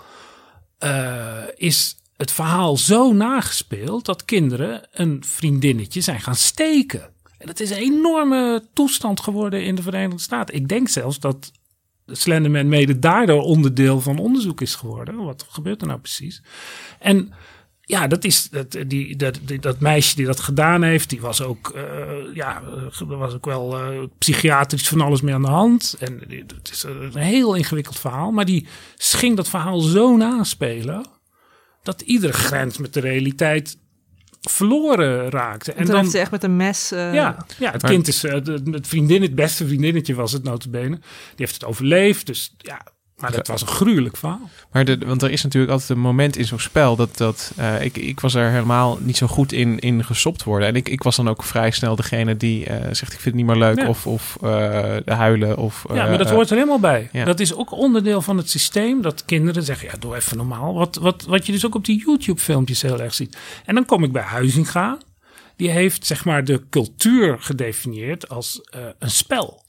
eh, is het verhaal zo nagespeeld dat kinderen een vriendinnetje zijn gaan steken. En dat is een enorme toestand geworden in de Verenigde Staten. Ik denk zelfs dat Slenderman mede daardoor onderdeel van onderzoek is geworden. Wat gebeurt er nou precies? En ja, dat is dat, die, dat, dat meisje die dat gedaan heeft, die was ook, eh, ja, eh, was ook wel eh, psychiatrisch van alles mee aan de hand. En het is een heel ingewikkeld verhaal, maar die ging dat verhaal zo naspelen dat iedere grens met de realiteit verloren raakte. En toen heeft ze echt met een mes... eh, Ja, ja het Maar- kind is, eh, de- het vriendin, het beste vriendinnetje was het notabene. Die heeft het overleefd, dus ja, maar dat was een gruwelijk verhaal. Maar de, want er is natuurlijk altijd een moment in zo'n spel dat, dat eh, ik, ik was er helemaal niet zo goed in, in gestopt worden. En ik, ik was dan ook vrij snel degene die eh, zegt ik vind het niet meer leuk of, of eh, huilen. Of, Ja, maar dat hoort er helemaal bij. ja. Dat is ook onderdeel van het systeem dat kinderen zeggen, ja, doe even normaal. Wat, wat, wat je dus ook op die YouTube filmpjes heel erg ziet. En dan kom ik bij Huizinga. Die heeft zeg maar de cultuur gedefinieerd als een spel.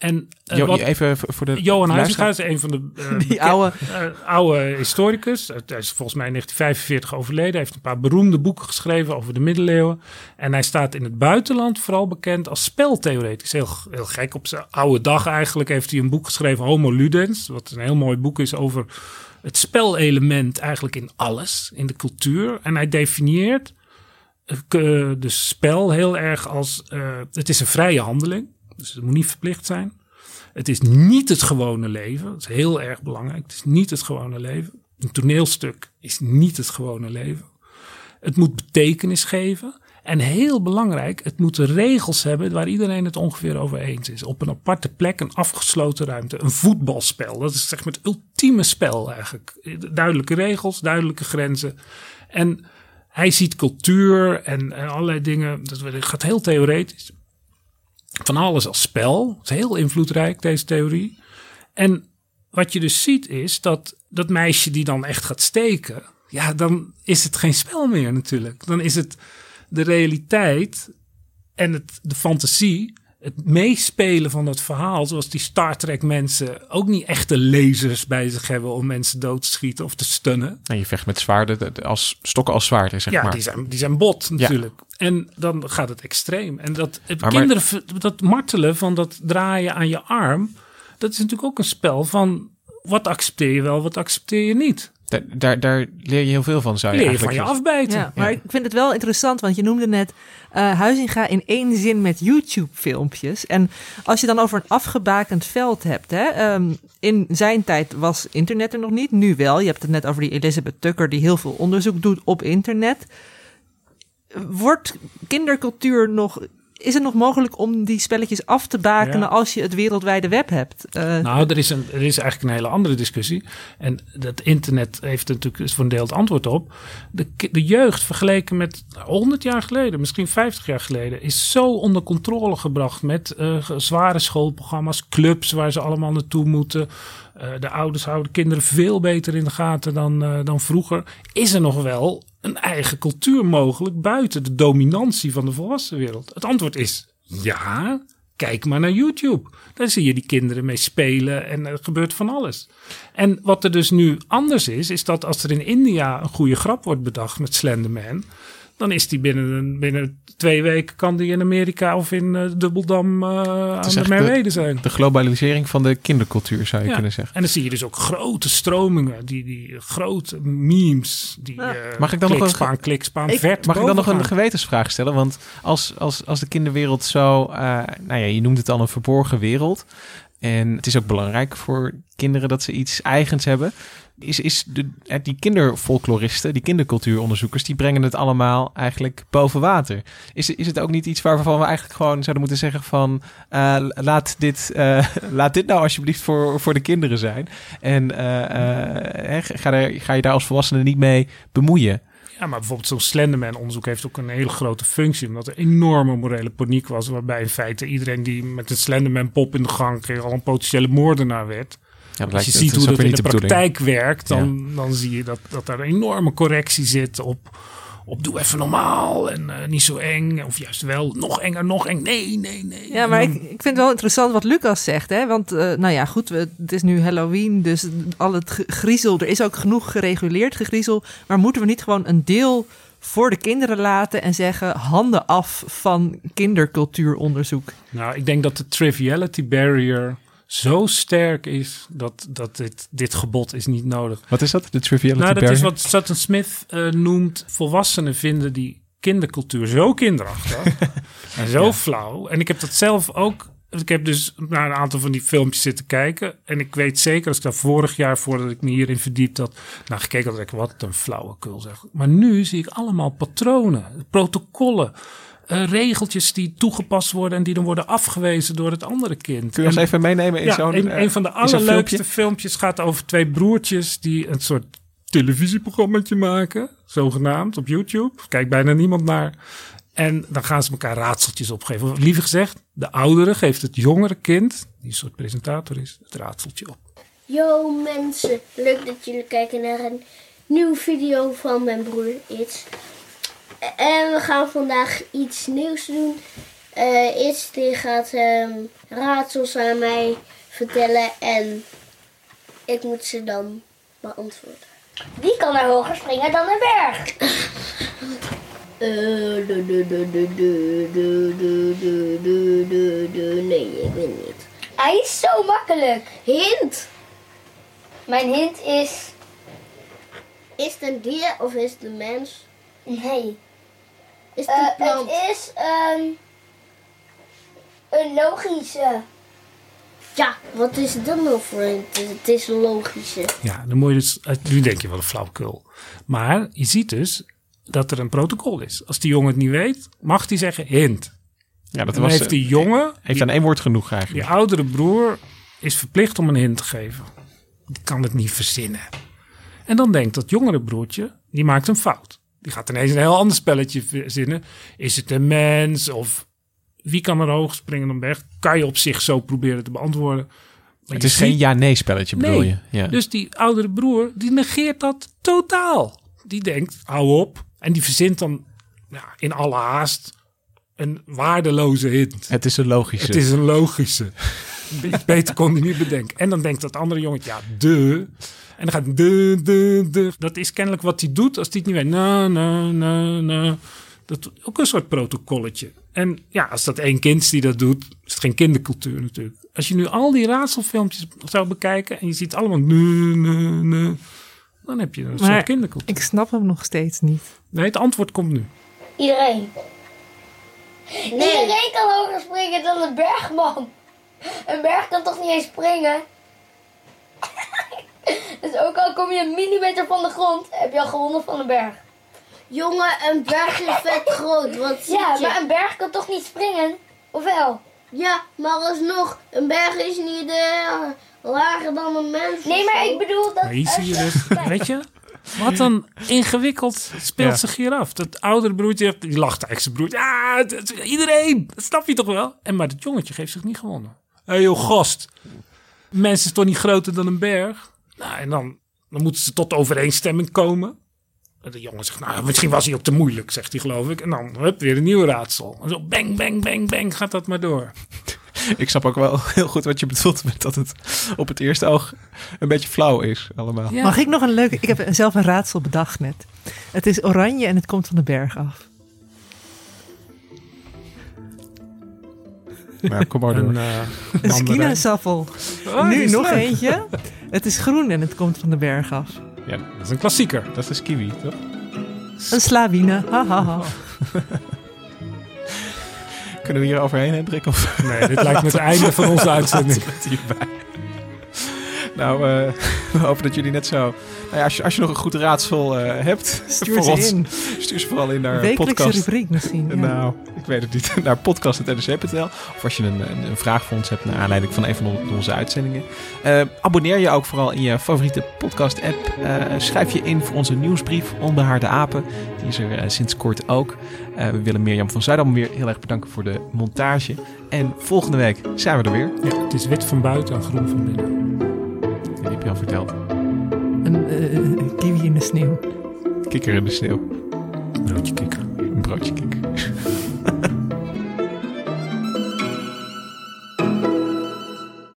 En Jo- wat- even voor de Johan. Huizinga is een van de eh, *laughs* Die oude- eh, oude historicus. Hij is volgens mij in 1945 overleden. Hij heeft een paar beroemde boeken geschreven over de middeleeuwen. En hij staat in het buitenland vooral bekend als speltheoreticus. Heel, heel gek. Op zijn oude dag eigenlijk heeft hij een boek geschreven, Homo Ludens. Wat een heel mooi boek is over het spelelement eigenlijk in alles. In de cultuur. En hij definieert dus spel heel erg als... het is een vrije handeling. Dus het moet niet verplicht zijn. Het is niet het gewone leven. Dat is heel erg belangrijk. Het is niet het gewone leven. Een toneelstuk is niet het gewone leven. Het moet betekenis geven. En heel belangrijk, het moet regels hebben waar iedereen het ongeveer over eens is. Op een aparte plek, een afgesloten ruimte, een voetbalspel. Dat is zeg maar het ultieme spel eigenlijk. Duidelijke regels, duidelijke grenzen. En hij ziet cultuur en, en allerlei dingen. Dat gaat heel theoretisch van alles als spel. Het is heel invloedrijk, deze theorie. En wat je dus ziet is dat dat meisje die dan echt gaat steken, ja, dan is het geen spel meer natuurlijk. Dan is het de realiteit en het, de fantasie, het meespelen van het verhaal, zoals die Star Trek mensen ook niet echte lasers bij zich hebben om mensen dood te schieten of te stunnen. En je vecht met zwaarden de- de- als stokken als zwaarden, zeg ja, maar. die zijn, die zijn bot natuurlijk. En dan gaat het extreem. En dat Maar- kinderen, dat martelen van dat draaien aan je arm, dat is natuurlijk ook een spel van wat accepteer je wel, wat accepteer je niet. Daar, daar, daar leer je heel veel van, zou je Leer je van je afbijten. Ja, maar ik vind het wel interessant, want je noemde net eh Huizinga in één zin met YouTube-filmpjes. En als je dan over een afgebakend veld hebt, hè, ehm, in zijn tijd was internet er nog niet, nu wel. Je hebt het net over die Elizabeth Tucker die heel veel onderzoek doet op internet. Wordt kindercultuur nog. Is het nog mogelijk om die spelletjes af te bakenen Ja. als je het wereldwijde web hebt? Eh, Nou, er is, een, er is eigenlijk een hele andere discussie. En dat internet heeft er natuurlijk is voor een deel het antwoord op. De, de jeugd vergeleken met 100 jaar geleden, misschien 50 jaar geleden, is zo onder controle gebracht met eh, zware schoolprogramma's, clubs waar ze allemaal naartoe moeten. Eh, de ouders houden kinderen veel beter in de gaten dan, dan vroeger. Is er nog wel een eigen cultuur mogelijk buiten de dominantie van de volwassen wereld? Het antwoord is ja. Kijk maar naar YouTube. Daar zie je die kinderen mee spelen en er gebeurt van alles. En wat er dus nu anders is, is dat als er in India een goede grap wordt bedacht met Slenderman, dan is die binnen, een- binnen twee weken kan die in Amerika of in eh, Dubbeldam eh, aan de Merwede zijn. De globalisering van de kindercultuur, zou je Ja. kunnen zeggen. En dan zie je dus ook grote stromingen, die, die grote memes, die eh Mag ik dan nog een- klikspaan, klikspaan, Ik- vert Mag ik dan nog een gewetensvraag stellen? Want als, als, als de kinderwereld zo... eh, nou ja, je noemt het al een verborgen wereld. En het is ook belangrijk voor kinderen dat ze iets eigens hebben. Is, is de, die kinderfolkloristen, die kindercultuuronderzoekers... die brengen het allemaal eigenlijk boven water. Is, is het ook niet iets waarvan we eigenlijk gewoon zouden moeten zeggen van... eh, laat, dit, eh, *laughs* laat dit nou alsjeblieft voor, voor de kinderen zijn. En eh, ga, ga je daar als volwassene niet mee bemoeien. Ja, maar bijvoorbeeld zo'n Slenderman-onderzoek heeft ook een hele grote functie. Omdat er enorme morele paniek was. Waarbij in feite iedereen die met een Slenderman-pop in de gang kreeg al een potentiële moordenaar werd. Als je ziet hoe dat in de praktijk werkt, dan, dan zie je dat, dat er een enorme correctie zit op, op doe even normaal en eh, niet zo eng. Of juist wel, nog enger, nog eng. Nee, nee, nee. Ja, maar ik, ik vind het wel interessant wat Lucas zegt. Hè? Want, eh, nou ja, goed, we- het is nu Halloween, dus al het griezel, er is ook genoeg gereguleerd gegriezel. Maar moeten we niet gewoon een deel voor de kinderen laten en zeggen handen af van kindercultuuronderzoek? Nou, ik denk dat de triviality barrier zo sterk is dat, dat dit, dit gebod is niet nodig. Wat is dat? De triviality Nou, dat is wat Sutton Smith eh, noemt. Volwassenen vinden die kindercultuur zo kinderachtig *laughs* en zo flauw. En ik heb dat zelf ook. Ik heb dus naar een aantal van die filmpjes zitten kijken. En ik weet zeker, als ik daar vorig jaar, voordat ik me hierin verdiept had, naar gekeken had, ik wat een flauwekul zeg. Maar nu zie ik allemaal patronen, protocollen. Eh, regeltjes die toegepast worden en die dan worden afgewezen door het andere kind. Kun je ons En- even meenemen in ja, zo'n, een, eh, een van de allerleukste filmpje? filmpjes gaat over twee broertjes die een soort televisieprogrammaatje maken, zogenaamd, op YouTube. Kijkt bijna niemand naar. En dan gaan ze elkaar raadseltjes opgeven. Of Liever gezegd, de oudere geeft het jongere kind, die een soort presentator is, het raadseltje op. Yo mensen, leuk dat jullie kijken naar een nieuwe video van mijn broer Iets. En we gaan vandaag iets nieuws doen. Uh, Eerst die gaat um, raadsels aan mij vertellen en ik moet ze dan beantwoorden. Wie kan er hoger springen dan een berg? Nee, ik weet niet. Hij is zo makkelijk. Hint. Mijn hint is... Is het een dier of is het een mens? Nee. Is het Eh, een plant? het is ehm, een logische. Ja, wat is het dan nog voor een? Het is, een logische. Ja, dan moet je dus, eh, nu denk je wel een flauwekul. Maar je ziet dus dat er een protocol is. Als die jongen het niet weet, mag hij zeggen hint. Ja, dat dan was, heeft eh, die jongen, Heeft aan één woord genoeg eigenlijk. die oudere broer, is verplicht om een hint te geven. Die kan het niet verzinnen. En dan denkt dat jongere broertje, die maakt een fout. Die gaat ineens een heel ander spelletje verzinnen. Is het een mens of wie kan er hoog springen dan berg? Kan je op zich zo proberen te beantwoorden. Maar Het is geen ja-nee spelletje, bedoel Nee. je? Ja. Dus die oudere broer, die negeert dat totaal. Die denkt, hou op. En die verzint dan ja, in alle haast een waardeloze hint. Het is een logische. Het is een logische. Be- *laughs* Beter kon hij niet bedenken. En dan denkt dat andere jongetje, ja, de. En dan gaat de, de, de. Dat is kennelijk wat hij doet als hij het niet weet. Na, na, na, na. Dat ook een soort protocolletje. En ja, als dat één kind is die dat doet, is het geen kindercultuur natuurlijk. Als je nu al die raadselfilmpjes zou bekijken en je ziet allemaal ne, ne, ne, dan heb je een soort kindercultuur. ik snap hem nog steeds niet. Nee, het antwoord komt nu. Iedereen. Iedereen kan hoger springen dan een bergman. Een berg kan toch niet eens springen? *laughs* *laughs* dus ook al kom je een millimeter van de grond, heb je al gewonnen van een berg. Jongen, een berg is vet groot. Wat Ja, je? maar een berg kan toch niet springen? Of wel? Ja, maar alsnog, een berg is niet eh, lager dan een mens. Nee, maar zo. ik bedoel dat... Maar hier zie je dus, *laughs* weet je, wat dan ingewikkeld speelt Ja. zich hier af. Dat oudere broertje, die lacht eigenlijk zijn broertje. Het- iedereen, dat snap je toch wel? En maar het jongetje geeft zich niet gewonnen. Hé hey, joh, gast. Mensen is toch niet groter dan een berg? Nou, en dan, dan moeten ze tot overeenstemming komen. En de jongen zegt, nou, misschien was hij ook te moeilijk, zegt hij geloof ik. En dan, hup, weer een nieuw raadsel. En zo bang, bang, bang, bang, gaat dat maar door. *laughs* Ik snap ook wel heel goed wat je bedoelt met dat het op het eerste oog een beetje flauw is allemaal. Ja. Mag ik nog een leuke... Ik heb zelf een raadsel bedacht net. Het is oranje en het komt van de berg af. Maar kom maar door. Een, eh, Een. Oh, die nu is nog leuk. eentje. *laughs* Het is groen en het komt van de berg af. Ja, Dat is een klassieker. dat is kiwi, toch? Een slawine. Ha, ha, ha. *laughs* Kunnen we hier overheen, Hendrik? Of Nee, dit lijkt me het *laughs* einde van onze uitzending. laten we het hierbij? Nou, eh, *laughs* we hopen dat jullie net zo... Nou ja, als, je, als je nog een goed raadsel eh, hebt... Stuur voor ze ons, in. *laughs* Stuur ze vooral in naar podcast. rubriek misschien. ja. Nou, ik weet het niet. *laughs* Naar podcast.nrc.nl. Of als je een, een, een vraag voor ons hebt naar aanleiding van een van on- onze uitzendingen. Eh, abonneer je ook vooral in je favoriete podcast-app. Eh, schrijf je in voor onze nieuwsbrief Onbehaarde Apen. Die is er sinds kort ook. Eh, we willen Mirjam van Zuidam weer heel erg bedanken voor de montage. En volgende week zijn we er weer. Ja, het is wit van buiten en groen van binnen. Verteld? Een kiwi in de sneeuw. Kikker in de sneeuw. Broodje kikker. Een broodje kikker.